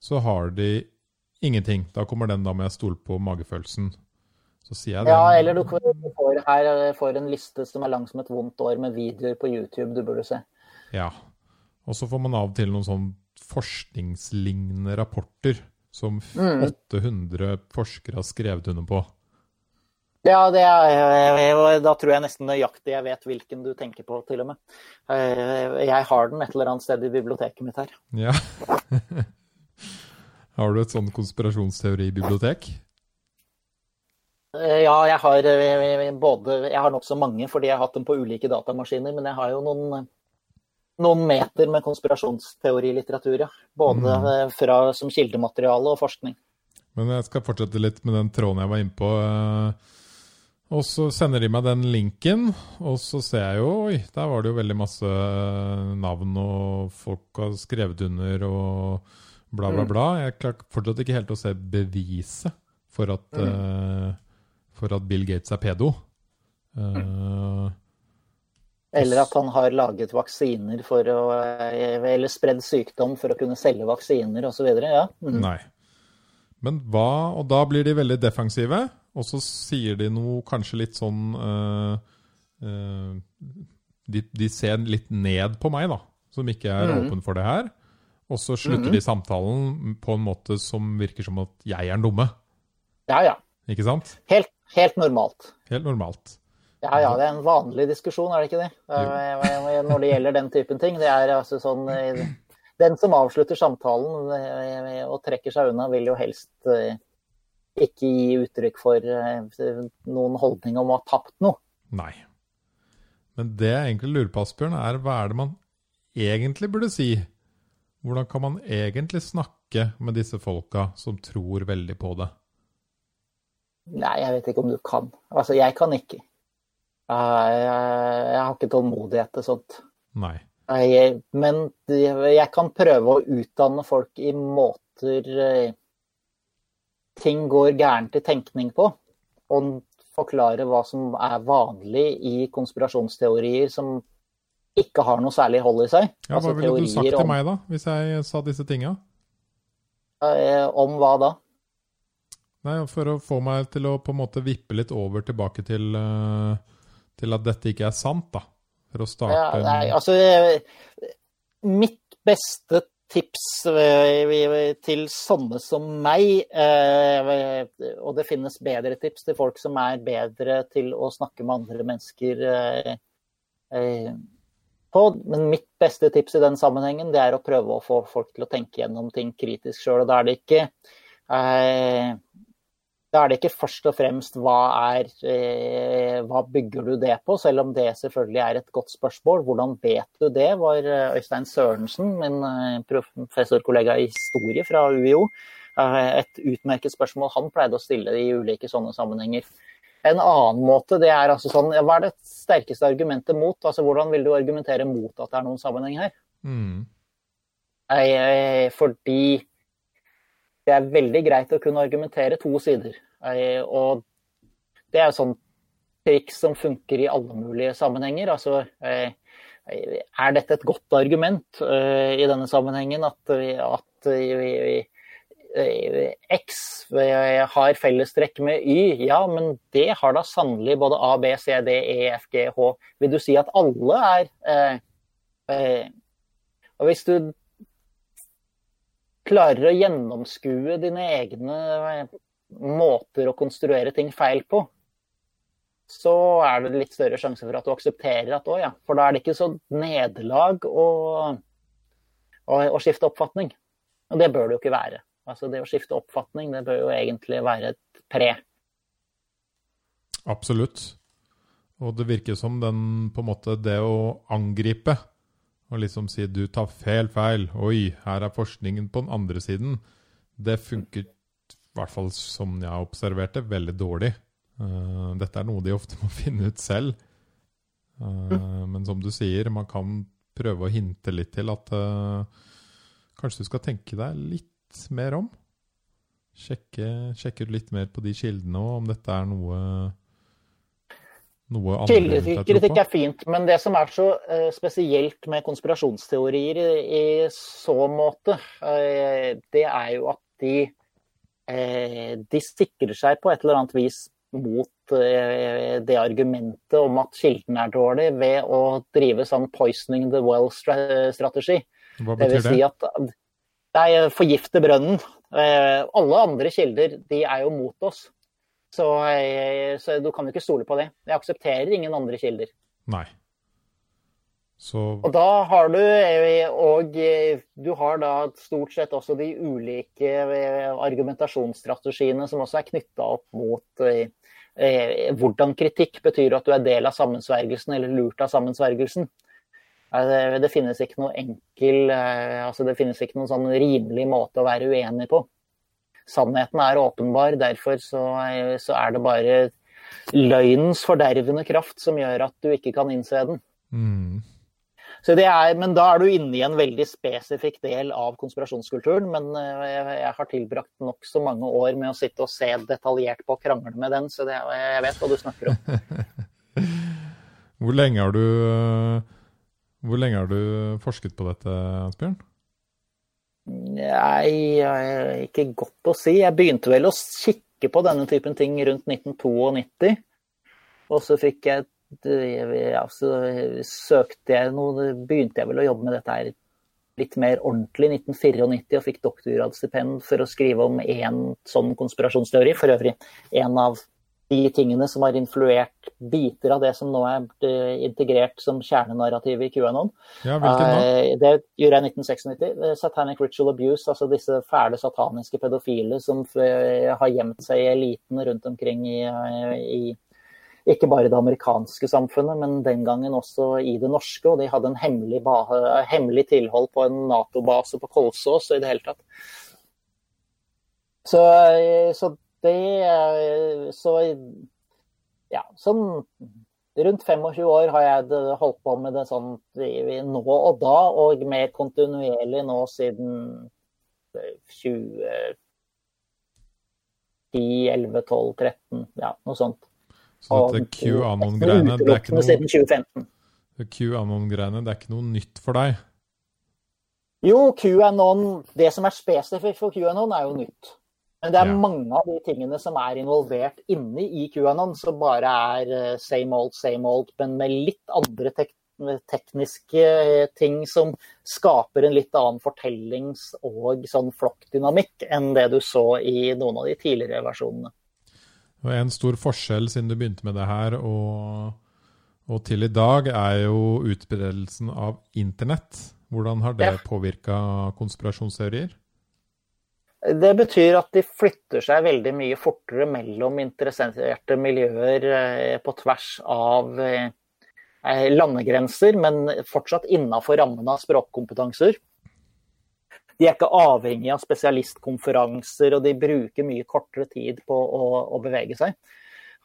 så har de Ingenting. Da kommer den da med 'stol på magefølelsen. Så sier jeg det. Ja, eller du får her får en liste som er lang som et vondt år, med videoer på YouTube du burde se. Ja. Og så får man av og til noen sånn forskningslignende rapporter som mm. 800 forskere har skrevet under på. Ja, er, da tror jeg nesten nøyaktig jeg vet hvilken du tenker på, til og med. Eh, jeg har den et eller annet sted i biblioteket mitt her. Ja. Har du et sånn konspirasjonsteoribibliotek? Eh, ja, jeg har eh, både Jeg har nokså mange fordi jeg har hatt dem på ulike datamaskiner, men jeg har jo noen, noen meter med konspirasjonsteorilitteratur, ja. Både mm. Eh, fra, som kildemateriale og forskning. Men jeg skal fortsette litt med den tråden jeg var inne på. Og så sender de meg den linken, og så ser jeg jo Oi, der var det jo veldig masse navn, og folk har skrevet under, og bla, bla, mm. bla. Jeg klarer fortsatt ikke helt å se beviset for at, mm. uh, for at Bill Gates er pedo. Uh, eller at han har laget vaksiner for å eh, Eller spredd sykdom for å kunne selge vaksiner osv. Ja. Mm. Nei. Men hva Og da blir de veldig defensive, og så sier de noe kanskje litt sånn uh, uh, de, de, ser litt ned på meg, da, som ikke er mm. åpen for det her. Og så slutter mm -hmm. de samtalen på en måte som virker som at jeg er den dumme. Ja, ja. Ikke sant? Helt, helt normalt. Helt normalt. Ja, ja, det er en vanlig diskusjon, er det ikke det? Jo. Når det gjelder den typen ting. Det er altså sånn eh, Den som avslutter samtalen eh, og trekker seg unna, vil jo helst eh, ikke gi uttrykk for noen holdning om å ha tapt noe. Nei. Men det jeg egentlig lurer på, Asbjørn, er hva er det man egentlig burde si hvordan kan man egentlig snakke med disse folka som tror veldig på det? Nei, jeg vet ikke om du kan. Altså, jeg kan ikke. Jeg, har ikke tålmodighet til sånt. Nei. Jeg, men jeg kan prøve å utdanne folk i måter eh, ting går gærent i tenkning på. Og forklare hva som er vanlig i konspirasjonsteorier som ikke har noe særlig hold i seg. Ja, Hva altså, ville du sagt til meg, da, hvis jeg sa disse tinga? Eh, om hva da? Nei, For å få meg til å på en måte vippe litt over tilbake til, uh, til at dette ikke er sant, da. For å starte ja, Nei, altså eh, Mitt beste tips eh, til sånne som meg, og det finnes bedre tips til folk som er bedre til å snakke med andre mennesker på. Men mitt beste tips i den sammenhengen det er å prøve å få folk til å tenke gjennom ting kritisk sjøl. Og da er det ikke eh, Da er det ikke først og fremst hva, er, eh, hva bygger du det på, selv om det selvfølgelig er et godt spørsmål. Hvordan vet du det, var eh, Øystein Sørensen, min eh, professorkollega i historie fra UiO, eh, et utmerket spørsmål han pleide å stille i ulike sånne sammenhenger. En annen måte det er altså sånn Hva er det sterkeste argumentet mot? Altså Hvordan vil du argumentere mot at det er noen sammenheng her? Mm. Eh, Fordi det er veldig greit å kunne argumentere to sider. Eh, Og det er jo sånn triks som funker i alle mulige sammenhenger. Altså eh, er dette et godt argument i denne sammenhengen at, at X har fellestrekk med Y, ja, men det har da sannelig både A, B, C, D, E, F, G, H. Vil du si at alle er eh, eh, Og hvis du klarer å gjennomskue dine egne eh, måter å konstruere ting feil på, så er det litt større sjanse for at du aksepterer at òg, ja, for da er det ikke så nederlag å, å, å skifte oppfatning. Og det bør det jo ikke være. Altså det å skifte oppfatning, det bør jo egentlig være et pre. Absolutt. Og det virker som den på en måte det å angripe og liksom si du tar feil feil, oi, her er forskningen på den andre siden, det funker i hvert fall som jeg har observert det, veldig dårlig. Uh, dette er noe de ofte må finne ut selv. Uh, men som du sier, man kan prøve å hinte litt til at uh, kanskje du skal tenke deg litt mer om. Sjekke, sjekke ut litt mer på de kildene og om dette er noe noe Kildekritikk er fint, men det som er så uh, spesielt med konspirasjonsteorier i, i så måte, uh, det er jo at de, uh, de sikrer seg på et eller annet vis mot det argumentet om at kilden er dårlig, ved å drive sånn 'poisoning the well'-strategi. Hva betyr det? Vil si at Nei, forgifte brønnen. Alle andre kilder de er jo mot oss. Så, så, du kan jo ikke stole på det. Jeg aksepterer ingen andre kilder. Nei. Så... Og da har du Og du har da stort sett også de ulike argumentasjonsstrategiene som også er knytta opp mot eh, hvordan kritikk betyr at du er del av sammensvergelsen eller lurt av sammensvergelsen. Det finnes ikke noe enkel altså Det finnes ikke noen sånn rimelig måte å være uenig på. Sannheten er åpenbar, derfor så, så er det bare løgnens fordervende kraft som gjør at du ikke kan innse den. Mm. Er, men da er du inne i en veldig spesifikk del av konspirasjonskulturen. Men jeg, jeg har tilbrakt nokså mange år med å sitte og se detaljert på og krangle med den, så det, jeg vet hva du snakker om. Hvor lenge har du hvor lenge har du forsket på dette, Asbjørn? Nei, ikke godt å si. Jeg begynte vel å kikke på denne typen ting rundt 1992. Og så fikk jeg ja, så søkte jeg noe Begynte jeg vel å jobbe med dette her litt mer ordentlig i 1994 og fikk doktorgradsstipend for å skrive om én sånn konspirasjonsteori. For øvrig en av de tingene som har influert biter av det som nå er eh, integrert som kjernenarrativ i QAnon. Ja, hvilken da? Eh, det gjorde jeg i 1996. Satanic Ritual Abuse, altså disse fæle sataniske pedofile som har gjemt seg i eliten rundt omkring i, i ikke bare det amerikanske samfunnet, men den gangen også i det norske. Og de hadde en hemmelig, hemmelig tilhold på en Nato-base på Kolsås og i det hele tatt. Så, så det Så ja, sånn rundt 25 år har jeg holdt på med det sånn nå og da, og mer kontinuerlig nå siden 2010, 11, 12, 13, ja, noe sånt. Så dette QAnon-greiene, det er ikke noe QAnon-greiene, det er ikke noe nytt for deg? Jo, QAnon, det som er spesifikt for QAnon, er jo nytt. Men det er ja. mange av de tingene som er involvert inni i QAnon, som bare er eh, same old, same old, men med litt andre tek tekniske eh, ting som skaper en litt annen fortellings- og sånn flokkdynamikk enn det du så i noen av de tidligere versjonene. Og En stor forskjell siden du begynte med det her og, og til i dag, er jo utbredelsen av internett. Hvordan har det ja. påvirka konspirasjonsteorier? Det betyr at de flytter seg veldig mye fortere mellom interesserte miljøer eh, på tvers av eh, landegrenser, men fortsatt innafor rammen av språkkompetanser. De er ikke avhengig av spesialistkonferanser, og de bruker mye kortere tid på å, å bevege seg.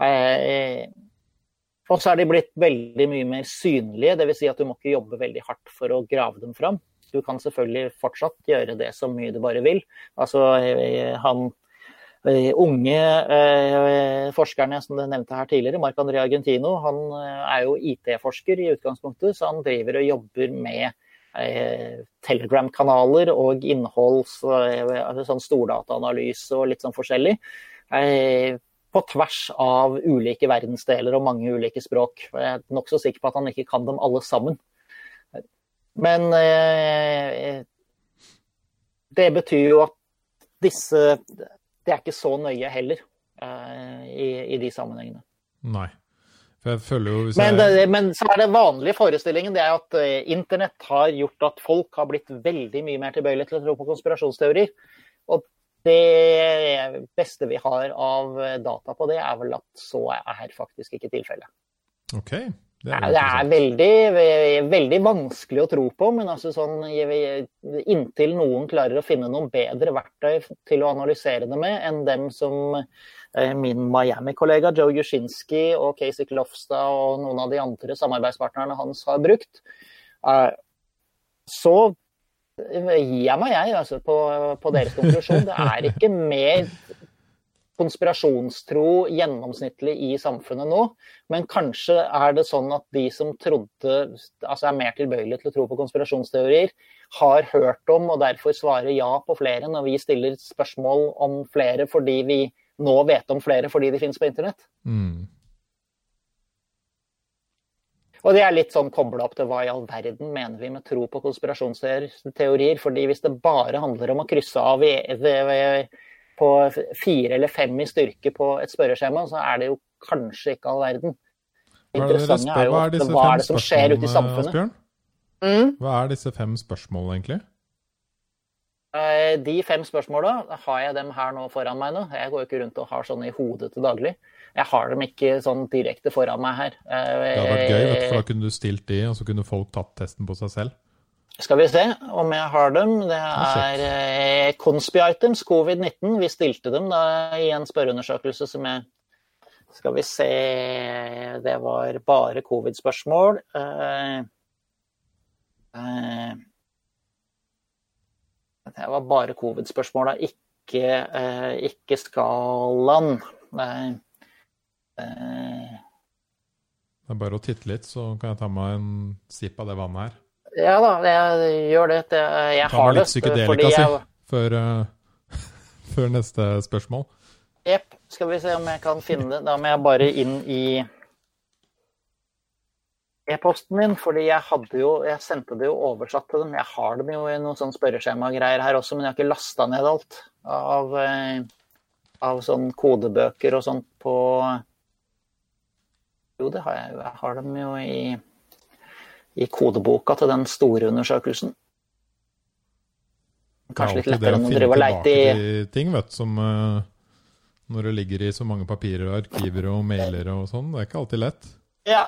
Eh, og så er de blitt veldig mye mer synlige, dvs. Si at du må ikke jobbe veldig hardt for å grave dem fram. Du kan selvfølgelig fortsatt gjøre det så mye du bare vil. Altså, eh, han eh, unge eh, forskerne som du nevnte her tidligere, Marc André Argentino, han er jo IT-forsker i utgangspunktet, så han driver og jobber med Telegram-kanaler og innholds, sånn stordataanalyse og litt sånn forskjellig. på tvers av ulike verdensdeler og mange ulike språk. Jeg er nokså sikker på at han ikke kan dem alle sammen. Men eh, det betyr jo at disse Det er ikke så nøye heller eh, i, i, de sammenhengene. Nei. For jeg føler jo jeg... men, det, men, så er det vanlige forestillingen det er at eh, internett har gjort at folk har blitt veldig mye mer tilbøyelige til å tro på konspirasjonsteorier. Og det beste vi har av data på det, er vel at så er faktisk ikke tilfellet. Okay. Det er, det er veldig, veldig, vanskelig å tro på, men altså sånn, inntil noen klarer å finne noen bedre verktøy til å analysere det med enn dem som eh, min Miami-kollega Joe Jushinski og Casey Klofstad og noen av de andre samarbeidspartnerne hans har brukt, eh, så gir jeg meg jeg altså, på, på deres konklusjon. Det er ikke mer konspirasjonstro gjennomsnittlig i samfunnet nå. Men kanskje er det sånn at de som trodde, altså er mer tilbøyelige til å tro på konspirasjonsteorier, har hørt om og derfor svarer ja på flere når vi stiller spørsmål om flere fordi vi nå vet om flere fordi de finnes på internett. Mm. Og det er litt sånn kobla opp til hva i all verden mener vi med tro på konspirasjonsteorier. fordi hvis det bare handler om å krysse av i, på fire eller fem i styrke på et spørreskjema, så er det jo kanskje ikke all verden. Det interessante er jo hva er, hva er det som skjer ute i samfunnet. Mm? Hva er disse fem spørsmålene, egentlig? Eh, de fem spørsmåla har jeg dem her nå foran meg nå. Jeg går jo ikke rundt og har sånne i hodet til daglig. Jeg har dem ikke sånn direkte foran meg her. Det hadde vært gøy, vet du, for da kunne du stilt de, og så kunne folk tatt testen på seg selv. Skal vi se om jeg har dem. Det er eh, Conspi-items, covid-19. Vi stilte dem da i en spørreundersøkelse som jeg Skal vi se Det var bare covid-spørsmål. Eh, eh, det var bare covid-spørsmål, ikke, eh, ikke skalaen. Det er bare å titte litt, så kan jeg ta meg en sipp av det vannet her. Ja da, jeg gjør det. Jeg har det. Fordi jeg... før, uh, før neste spørsmål. Jepp. Skal vi se om jeg kan finne det. Da må jeg bare inn i e-posten min, fordi jeg hadde jo Jeg sendte det jo oversatt til dem. Jeg har dem jo i noen sånn spørreskjemagreier her også, men jeg har ikke lasta ned alt av, eh, av sånn kodebøker og sånt på Jo, det har jeg jo. Jeg har dem jo i i kodeboka til den store undersøkelsen. Kanskje litt lettere enn å drive og leite i ting, vet som uh, når det ligger i så mange papirer og arkiver og mailer og sånn. Det er ikke alltid lett. Ja.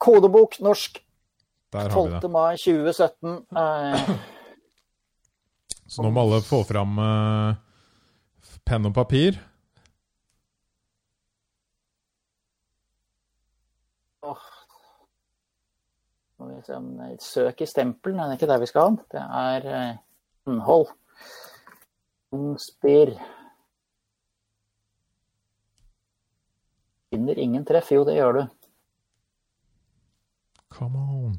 Kodebok norsk. 12. mai 2017. Uh, så nå må alle få fram uh, penn og papir. Søk i stempelen, det er ikke der vi skal. Det er eh, innhold. Konspir. Finner ingen treff. Jo, det gjør du. Come on.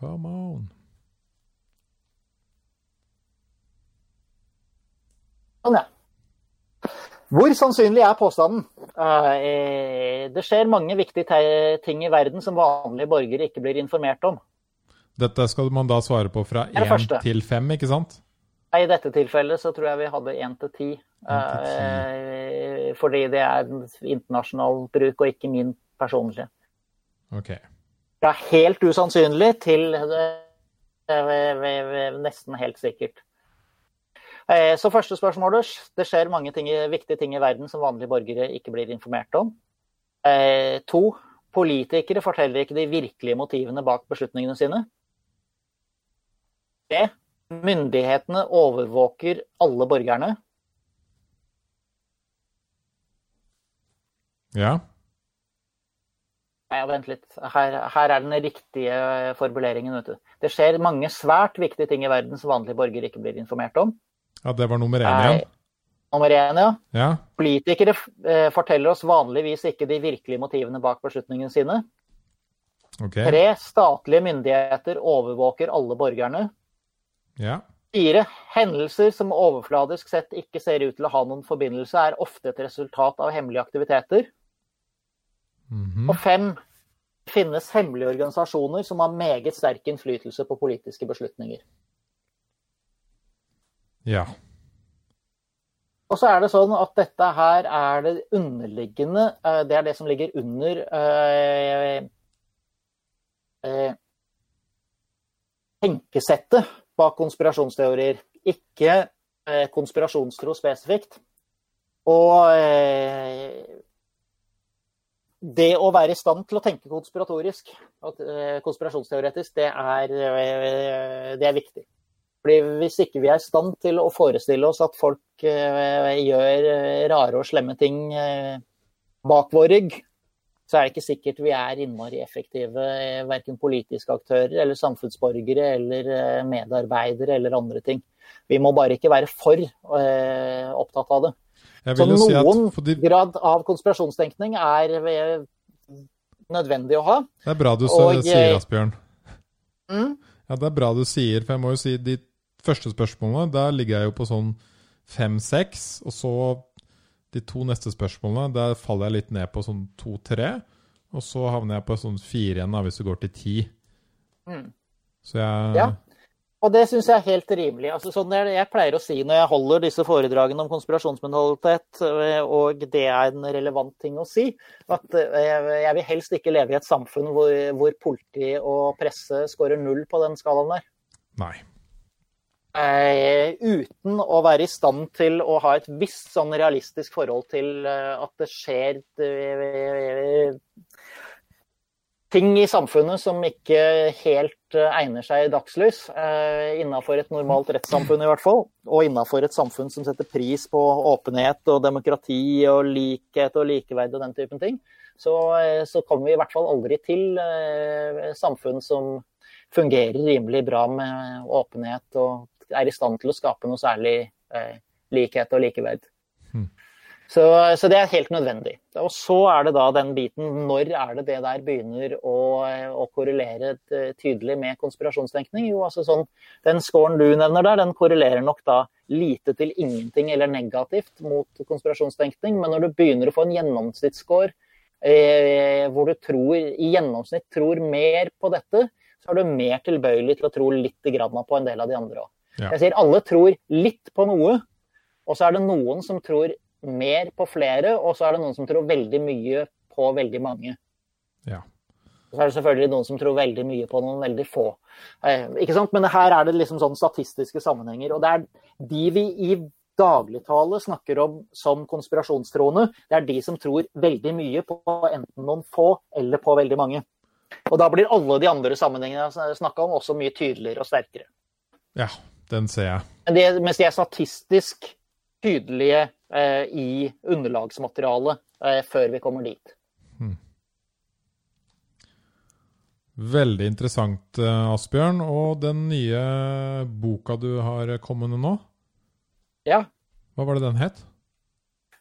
Come on. Sånn, ja. Hvor sannsynlig er påstanden? Eh, det skjer mange viktige ting i verden som vanlige borgere ikke blir informert om. Dette skal man da svare på fra én til fem, ikke sant? I dette tilfellet så tror jeg vi hadde én til ti. Eh, fordi det er internasjonal bruk, og ikke min personlige. Ok. Fra helt usannsynlig til nesten helt sikkert. Eh, så første spørsmålet. Det skjer mange ting, viktige ting i verden som vanlige borgere ikke blir informert om. Eh, to. Politikere forteller ikke de virkelige motivene bak beslutningene sine. Tre. Myndighetene overvåker alle borgerne. Ja. Nei, vent litt. Her, her, er den riktige formuleringen. Vet du. Det skjer mange svært viktige ting i verden som vanlige borgere ikke blir informert om. Ja, det var nummer én igjen? Nummer én, ja. ja. Politikere eh, forteller oss vanligvis ikke de virkelige motivene bak beslutningene sine. Okay. Tre, statlige myndigheter overvåker alle borgerne. Ja. Fire, hendelser som overfladisk sett ikke ser ut til å ha noen forbindelse, er ofte et resultat av hemmelige aktiviteter. Mm -hmm. Og fem, finnes hemmelige organisasjoner som har meget sterk innflytelse på politiske beslutninger. Ja. Og så er det sånn at dette her er det underliggende eh, Det er det som ligger under eh, eh, tenkesettet bak konspirasjonsteorier. Ikke eh, konspirasjonstro spesifikt. Og eh, det å være i stand til å tenke konspiratorisk, eh, konspirasjonsteoretisk, det er, det er viktig. Fordi Hvis ikke vi er i stand til å forestille oss at folk eh, gjør eh, rare og slemme ting eh, bak vår rygg, så er det ikke sikkert vi er innmari effektive, verken politiske aktører eller samfunnsborgere eller medarbeidere eller andre ting. Vi må bare ikke være for eh, opptatt av det. Så noen si fordi... grad av konspirasjonstenkning er nødvendig å ha. Det er bra du og, sier, Asbjørn. Mm? Ja, det er bra du sier, for jeg må jo si de første spørsmålene, der ligger jeg jo på sånn fem-seks. Og så de to neste spørsmålene, der faller jeg litt ned på sånn to-tre. Og så havner jeg på sånn fire igjen, da, hvis du går til ti. Mm. Så jeg Ja. Og det syns jeg er helt rimelig. Altså, sånn jeg, jeg pleier å si når jeg holder disse foredragene om konspirasjonsmentalitet, øh, og det er en relevant ting å si, at øh, jeg vil helst ikke leve i et samfunn hvor, hvor politi og presse scorer null på den skalaen der. Nei. Eh, uten å være i stand til å ha et visst sånn realistisk forhold til eh, at det skjer eh, ting i samfunnet som ikke helt egner seg i dagslys. Innafor et normalt rettssamfunn, i hvert fall. Og innafor et samfunn som setter pris på åpenhet og demokrati og likhet og likeverd og den typen ting. Så, så kommer vi i hvert fall aldri til samfunn som fungerer rimelig bra med åpenhet og er i stand til å skape noe særlig eh, likhet og likeverd. Mm. Så, så, det er helt nødvendig. Og så er det da den biten Når er det det der begynner å, å korrelere eh, tydelig med konspirasjonstenkning? Jo, altså sånn, Den scoren du nevner der, den korrelerer nok da lite til ingenting eller negativt mot konspirasjonstenkning. Men når du begynner å få en gjennomsnittsscore eh, hvor du tror, i gjennomsnitt tror mer på dette, så er du mer tilbøyelig til å tro litt på en del av de andre òg. Ja. Jeg sier alle tror litt på noe, og så er det noen som tror mer på flere, og så er det noen som tror veldig mye på veldig mange. Ja. Så er det selvfølgelig noen som tror veldig mye på noen veldig få. Eh, ikke sant? Men her er det liksom sånn statistiske sammenhenger. Og det er de vi i dagligtale snakker om som konspirasjonstroende, det er de som tror veldig mye på enten noen få eller på veldig mange. Og da blir alle de andre sammenhengene jeg snakka om, også mye tydeligere og sterkere. Ja, den ser jeg. Det, mens de er statistisk tydelige eh, i underlagsmaterialet eh, før vi kommer dit. Hmm. Veldig interessant, eh, Asbjørn. Og den nye boka du har kommet nå? Ja. Hva var det den het?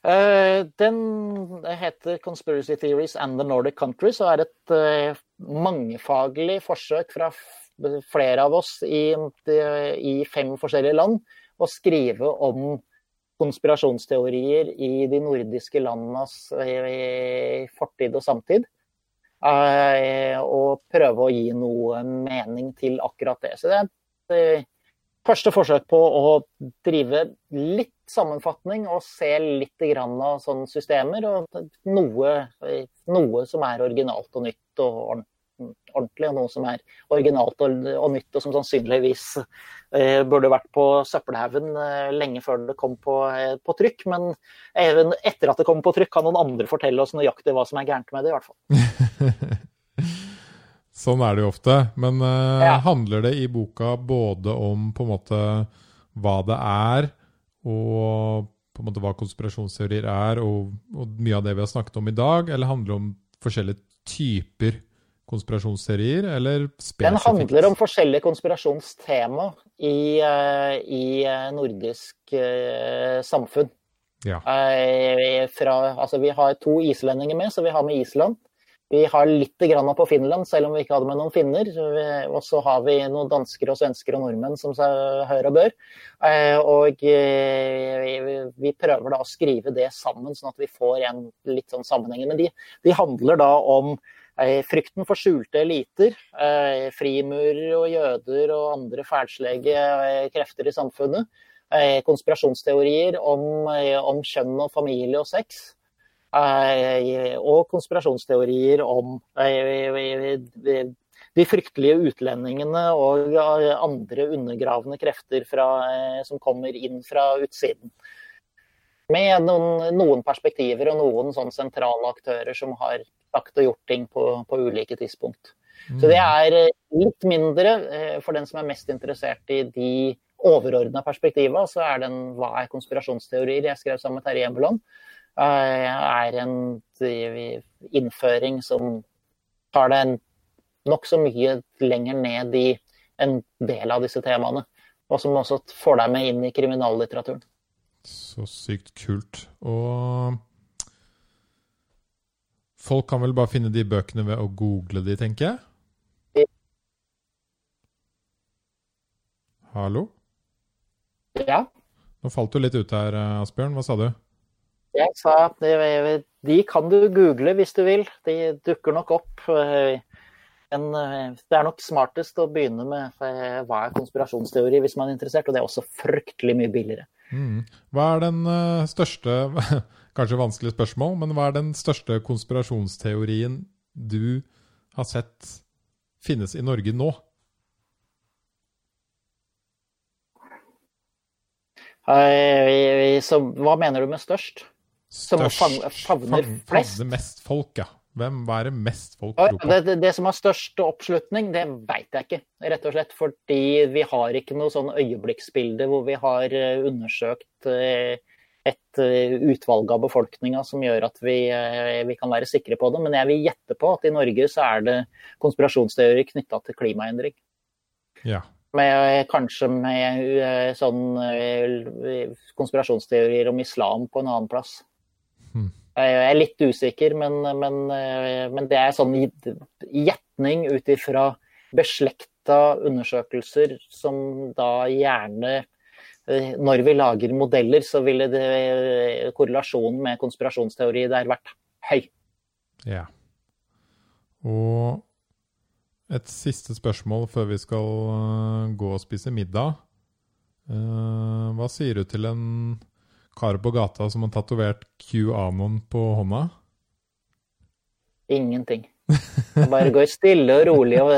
Uh, den heter 'Conspiracy Theories and the Nordic Countries' og er et uh, mangefaglig forsøk fra flere av oss i, i fem forskjellige land å skrive om konspirasjonsteorier i de nordiske landenes eh, fortid og samtid. Eh, og prøve å gi noe mening til akkurat det. Så det er et eh, første forsøk på å drive litt sammenfatning og se litt av sånne systemer. Og noe, noe som er originalt og nytt og ordentlig, og noe som er originalt og, og nytt, og som sannsynligvis eh, burde vært på søppelhaugen eh, lenge før det kom på, eh, på, trykk. Men etter at det kom på trykk, kan noen andre fortelle oss nøyaktig hva som er gærent med det, i hvert fall. sånn er det jo ofte. Men uh, ja. handler det i boka både om på en måte hva det er, og på en måte hva konspirasjonsteorier er, og, og, mye av det vi har snakket om i dag, eller handler det om forskjellige typer konspirasjonsteorier, eller spesifikt? Den handler om forskjellige konspirasjonstema i, uh, i uh, nordisk uh, samfunn. Ja. Fra, altså vi har to islendinger med, så vi har med Island. Vi har litt grann på Finland, selv om vi ikke hadde med noen finner. Og så har vi noen dansker og svensker og nordmenn som seg hør og bør. Eh, og eh, vi prøver da å skrive det sammen, sånn at vi får en litt sånn sammenheng. Men de, de handler da om eh, frykten for skjulte eliter, frimurere og jøder og andre fælslege krefter i samfunnet. Konspirasjonsteorier om, om kjønn og familie og sex. Eh, og konspirasjonsteorier om eh, de fryktelige utlendingene og andre undergravende krefter fra, eh, som kommer inn fra utsiden. Med noen, noen, perspektiver og noen sånn sentrale aktører som har sagt og gjort ting på, på ulike tidspunkt. Mm. Så det er litt mindre for den som er mest interessert i de overordna perspektiva, så er den hva er konspirasjonsteorier jeg skrev sammen med Terje Embeland. Eh, er en innføring som tar det nokså mye lenger ned i en del av disse temaene. Og som også får deg med inn i kriminallitteraturen. Så sykt kult. Og folk kan vel bare finne de bøkene ved å google de, tenker jeg? Hallo? Ja? Nå falt du litt ut her, Asbjørn. Hva sa du? Jeg sa at de kan du google hvis du vil. De dukker nok opp. Eh, en, eh, det er nok smartest å begynne med eh, hva er konspirasjonsteori hvis man er interessert, og det er også fryktelig mye billigere. Mm. Hva er den største, kanskje vanskelig spørsmål, men hva er den største konspirasjonsteorien du har sett finnes i Norge nå? Så, hva mener du med størst? Som favner flest. Favner mest folk, ja. Hvem, er det mest folk tror på? Det, det, det, som har størst oppslutning, det veit jeg ikke. Rett og slett fordi vi har ikke noe sånn øyeblikksbilde hvor vi har eh, undersøkt eh, et eh, utvalg av befolkninga som gjør at vi, vi, kan være sikre på det. Men jeg vil gjette på at i Norge så er det konspirasjonsteorier knytta til klimaendring. Ja. Med, kanskje med sånn konspirasjonsteorier om islam på en annen plass. Jeg er litt usikker, men, men, men det er sånn gjetning ut ifra beslekta undersøkelser som da gjerne Når vi lager modeller, så ville det, korrelasjonen med konspirasjonsteori der vært høy. Ja. Og et siste spørsmål før vi skal eh, gå og spise middag. Eh, hva sier du til en kar på gata som har tatovert QAnon på hånda? Ingenting. Jeg bare går stille og rolig og,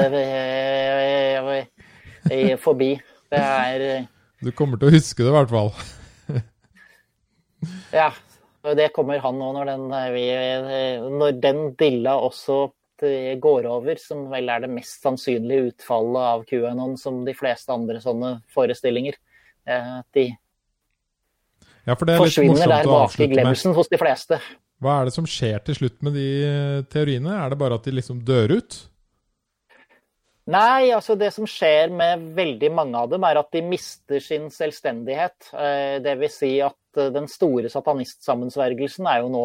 forbi. Det er Du kommer til å huske det, i hvert fall. ja. Og det kommer han nå, når den, når den dilla også går over, som vel er det mest sannsynlige utfallet av QAnon, som de fleste andre sånne forestillinger. De ja, forsvinner der bak i glemselsen hos de fleste. Hva er det som skjer til slutt med de eh, teoriene? Er det bare at de liksom dør ut? Nei, altså det som skjer med veldig mange av dem, er at de mister sin selvstendighet. Dvs. det vil si at eh, den store satanistsammensvergelsen er jo nå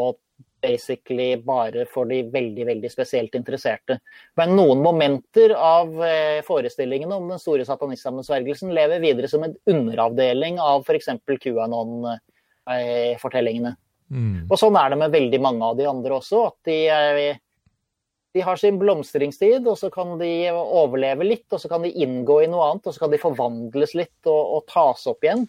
basically bare for de veldig veldig spesielt interesserte. Men noen momenter av eh, forestillingene om den store satanistsammensvergelsen lever videre som en underavdeling av f.eks. QAnon-fortellingene. Mm. Og sånn er det med veldig mange av de andre også. at de, eh, de har sin blomstringstid, og så kan de overleve litt, og så kan de inngå i noe annet, og så kan de forvandles litt og, og tas opp igjen.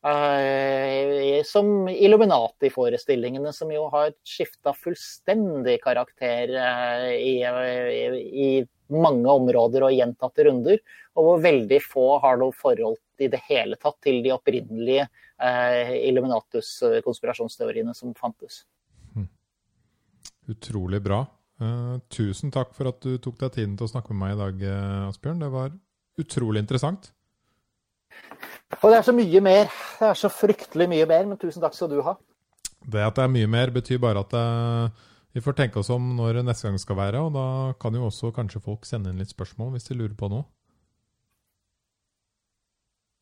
Uh, som Illuminati-forestillingene, som jo har skifta fullstendig karakter uh, i, i, i, mange områder og gjentatte runder. Og hvor veldig få har noe forhold i det hele tatt til de opprinnelige uh, Illuminatus-konspirasjonsteoriene som fantes. Hm. Utrolig bra. Tusen takk for at du tok deg tiden til å snakke med meg i dag, Asbjørn. Det var utrolig interessant. Og det er så mye mer. Det er så fryktelig mye mer, men tusen takk skal du ha. Det at det er mye mer, betyr bare at det, eh, vi får tenke oss om når neste gang skal være, og da kan jo også kanskje folk sende inn litt spørsmål hvis de lurer på noe.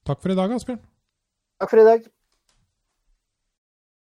Takk for i dag, Asbjørn. Takk for i dag.